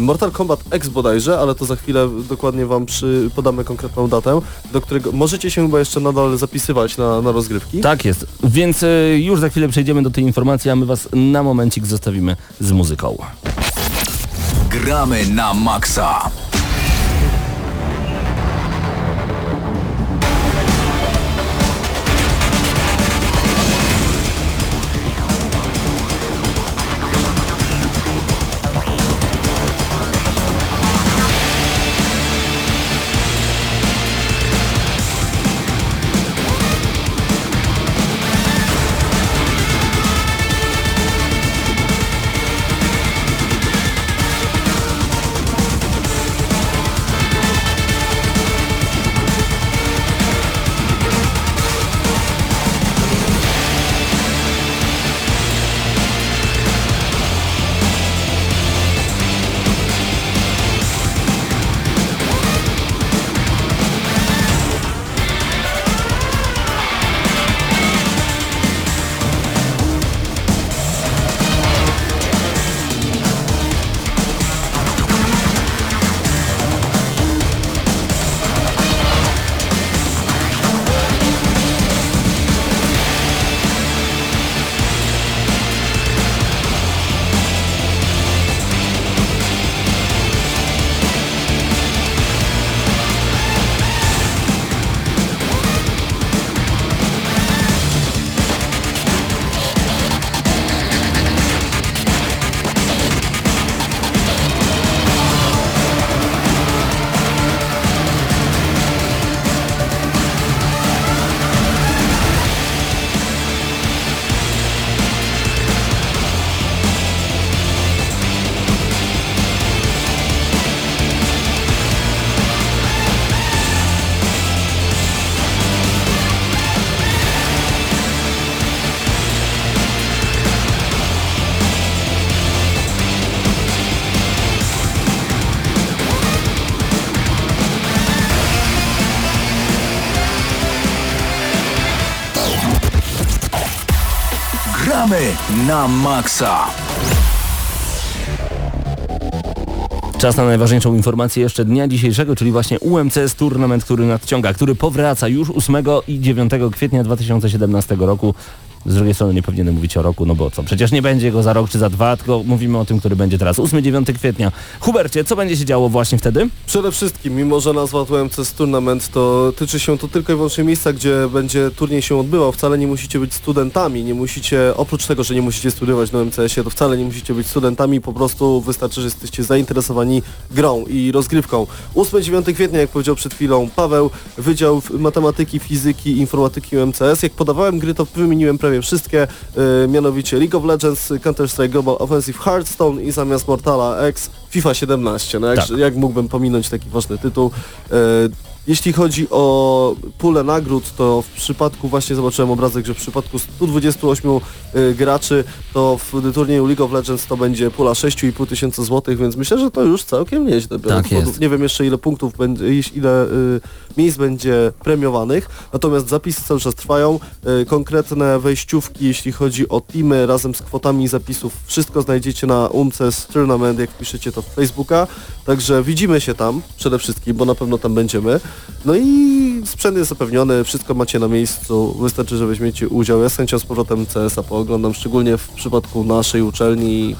Mortal Kombat X bodajże, ale to za chwilę dokładnie Wam przy, podamy konkretną datę, do którego możecie się chyba jeszcze nadal zapisywać na, na rozgrywki. Tak jest. Więc y, już za chwilę przejdziemy do tej informacji, a my was na momencik zostawimy z muzyką. Gramy na maksa. Na maksa. Czas na najważniejszą informację jeszcze dnia dzisiejszego, czyli właśnie UMCS Tournament, który nadciąga, który powraca już 8 i 9 kwietnia 2017 roku. Z drugiej strony nie powinienem mówić o roku, no bo co, przecież nie będzie go za rok czy za dwa, tylko mówimy o tym, który będzie teraz 8-9 kwietnia. Hubercie, co będzie się działo właśnie wtedy? Przede wszystkim, mimo że nazwa UMCS Tournament, to tyczy się to tylko i wyłącznie miejsca, gdzie będzie turniej się odbywał. Wcale nie musicie być studentami, nie musicie, oprócz tego, że nie musicie studiować na UMCS-ie, to wcale nie musicie być studentami, po prostu wystarczy, że jesteście zainteresowani grą i rozgrywką. 8-9 kwietnia, jak powiedział przed chwilą Paweł, Wydział Matematyki, Fizyki Informatyki UMCS. Jak podawałem gry, to wymieniłem prawie wszystkie, yy, mianowicie League of Legends, Counter-Strike Global Offensive Hearthstone i zamiast Mortala X FIFA 17. No jak, Tak. jak mógłbym pominąć taki ważny tytuł. Jeśli chodzi o pulę nagród, to w przypadku, właśnie zobaczyłem obrazek, że w przypadku 128 y, graczy, to w turnieju League of Legends to będzie pula 6,5 tysiąca złotych, więc myślę, że to już całkiem nieźle. Tak jest. Nie wiem jeszcze ile punktów, będzie, ile y, miejsc będzie premiowanych, natomiast zapisy cały czas trwają. Y, konkretne wejściówki, jeśli chodzi o teamy, razem z kwotami zapisów, wszystko znajdziecie na UMCS Tournament, jak piszecie to w Facebooka. Także widzimy się tam przede wszystkim, bo na pewno tam będziemy. No i sprzęt jest zapewniony, wszystko macie na miejscu, wystarczy, że weźmiecie udział. Ja z chęcią z powrotem CS-a pooglądam, szczególnie w przypadku naszej uczelni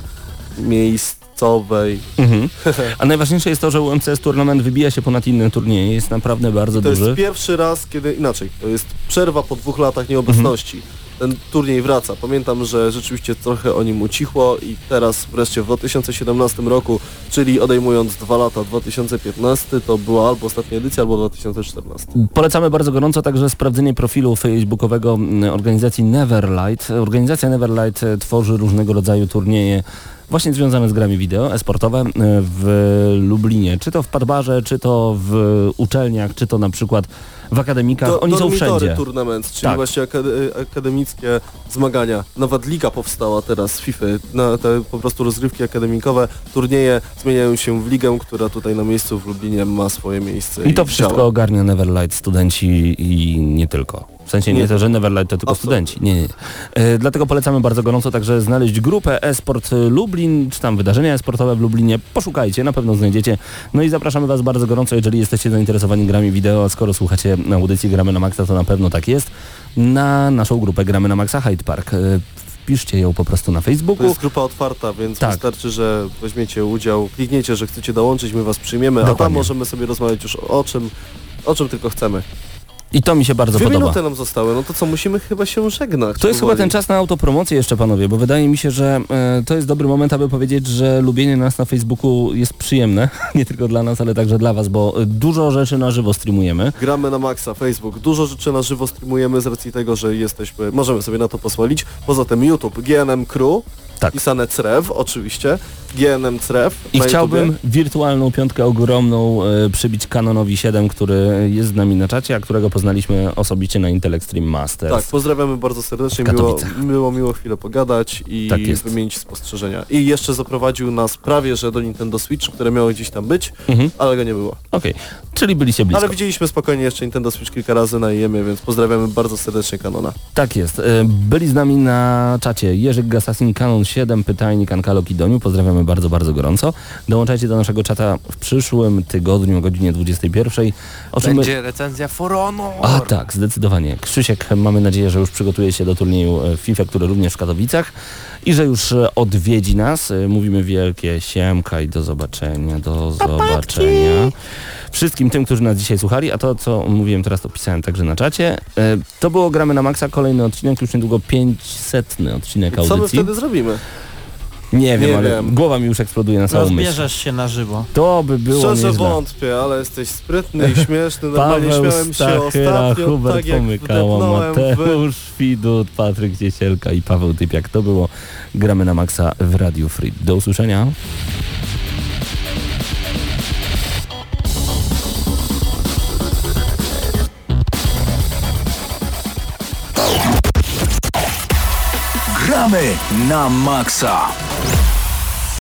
miejscowej. Mhm. A najważniejsze jest to, że UMCS Tournament wybija się ponad inne turnieje, jest naprawdę bardzo To duży. jest pierwszy raz, kiedy inaczej, to jest przerwa po dwóch latach nieobecności. Ten turniej wraca. Pamiętam, że rzeczywiście trochę o nim ucichło i teraz wreszcie w 2017 roku, czyli odejmując dwa lata, 2015, to była albo ostatnia edycja, albo 2014. Polecamy bardzo gorąco także sprawdzenie profilu facebookowego organizacji Neverlight. Organizacja Neverlight tworzy różnego rodzaju turnieje właśnie związane z grami wideo, esportowe e, w Lublinie. Czy to w Padbarze, czy to w uczelniach, czy to na przykład w akademikach. Do- Oni są wszędzie. Tournament, czyli Tak. właśnie akade- akademickie zmagania. Nawet liga powstała teraz z FIFA. Na te po prostu rozgrywki akademikowe, turnieje zmieniają się w ligę, która tutaj na miejscu w Lublinie ma swoje miejsce. I to wszystko działa. ogarnia Neverlight studenci i nie tylko. W sensie nie, Nie. to, że Neverlight to tylko studenci. Nie, nie. E, dlatego polecamy bardzo gorąco także znaleźć grupę Esport Lublin, czy tam wydarzenia esportowe w Lublinie. Poszukajcie, na pewno znajdziecie. No i zapraszamy Was bardzo gorąco, jeżeli jesteście zainteresowani grami wideo, a skoro słuchacie na audycji Gramy na Maxa, to na pewno tak jest, na naszą grupę Gramy na Maxa Hyde Park. E, wpiszcie ją po prostu na To Facebooku. jest grupa otwarta, więc Tak. wystarczy, że weźmiecie udział, klikniecie, że chcecie dołączyć, my was przyjmiemy, a Dokładnie. tam możemy sobie rozmawiać już o czym, o czym tylko chcemy. I to mi się bardzo Dwie podoba. minuty nam zostały, no to co, musimy chyba się żegnać. To jest chyba ten czas na autopromocję jeszcze panowie, bo wydaje mi się, że e, to jest dobry moment, aby powiedzieć, że lubienie nas na Facebooku jest przyjemne, nie tylko dla nas, ale także dla was, bo e, dużo rzeczy na żywo streamujemy. Gramy na maksa, Facebook. Dużo rzeczy na żywo streamujemy z racji tego, że jesteśmy, możemy sobie na to pozwolić. Poza tym YouTube, GNM Crew, Tak. pisane CREW oczywiście, GNM CREW I chciałbym YouTubie. wirtualną piątkę ogromną e, przybić Canonowi 7, który jest z nami na czacie, a którego poznaliśmy osobiście na Intel Extreme Masters. Tak, pozdrawiamy bardzo serdecznie, Katowicach. było miło chwilę pogadać i Tak jest. wymienić spostrzeżenia. I jeszcze zaprowadził nas prawie, że do Nintendo Switch, które miało gdzieś tam być, Mhm. ale go nie było. Okej, czyli byliście blisko. Ale widzieliśmy spokojnie jeszcze Nintendo Switch kilka razy na IEM-ie, więc pozdrawiamy bardzo serdecznie Kanona. Tak jest. E, Byli z nami na czacie Jerzyk Gasasin, Canon 7, Pytajnik, Ankalo Kidoniu. Pozdrawiamy bardzo, bardzo gorąco. Dołączajcie do naszego czata w przyszłym tygodniu o godzinie 21. O czym my... Będzie recenzja For Honor. A tak, zdecydowanie. Krzysiek, mamy nadzieję, że już przygotuje się do turnieju e, FIFA, który również w Katowicach i że już e, odwiedzi nas. E, Mówimy wielkie siemka i do zobaczenia, do zobaczenia. Wszystkim tym, którzy nas dzisiaj słuchali, a to, co mówiłem teraz, to pisałem także na czacie. To było Gramy na Maxa, kolejny odcinek, już niedługo 500 odcinek Co my audycji. wtedy zrobimy? Nie wiem, Nie ale wiem. głowa mi już eksploduje na całą myśl. Rozbierzesz się na żywo. To by było Szczerze nieźle. wątpię, ale jesteś sprytny i śmieszny. Normalnie Paweł śmiałem się Stachyra, ostatnio, Hubert tak Pomykała, wdepnąłem w... Mateusz Widut, Patryk Ciesielka i Paweł Typiak. To było Gramy na Maxa w Radio Free. Do usłyszenia. Gramy na maksa.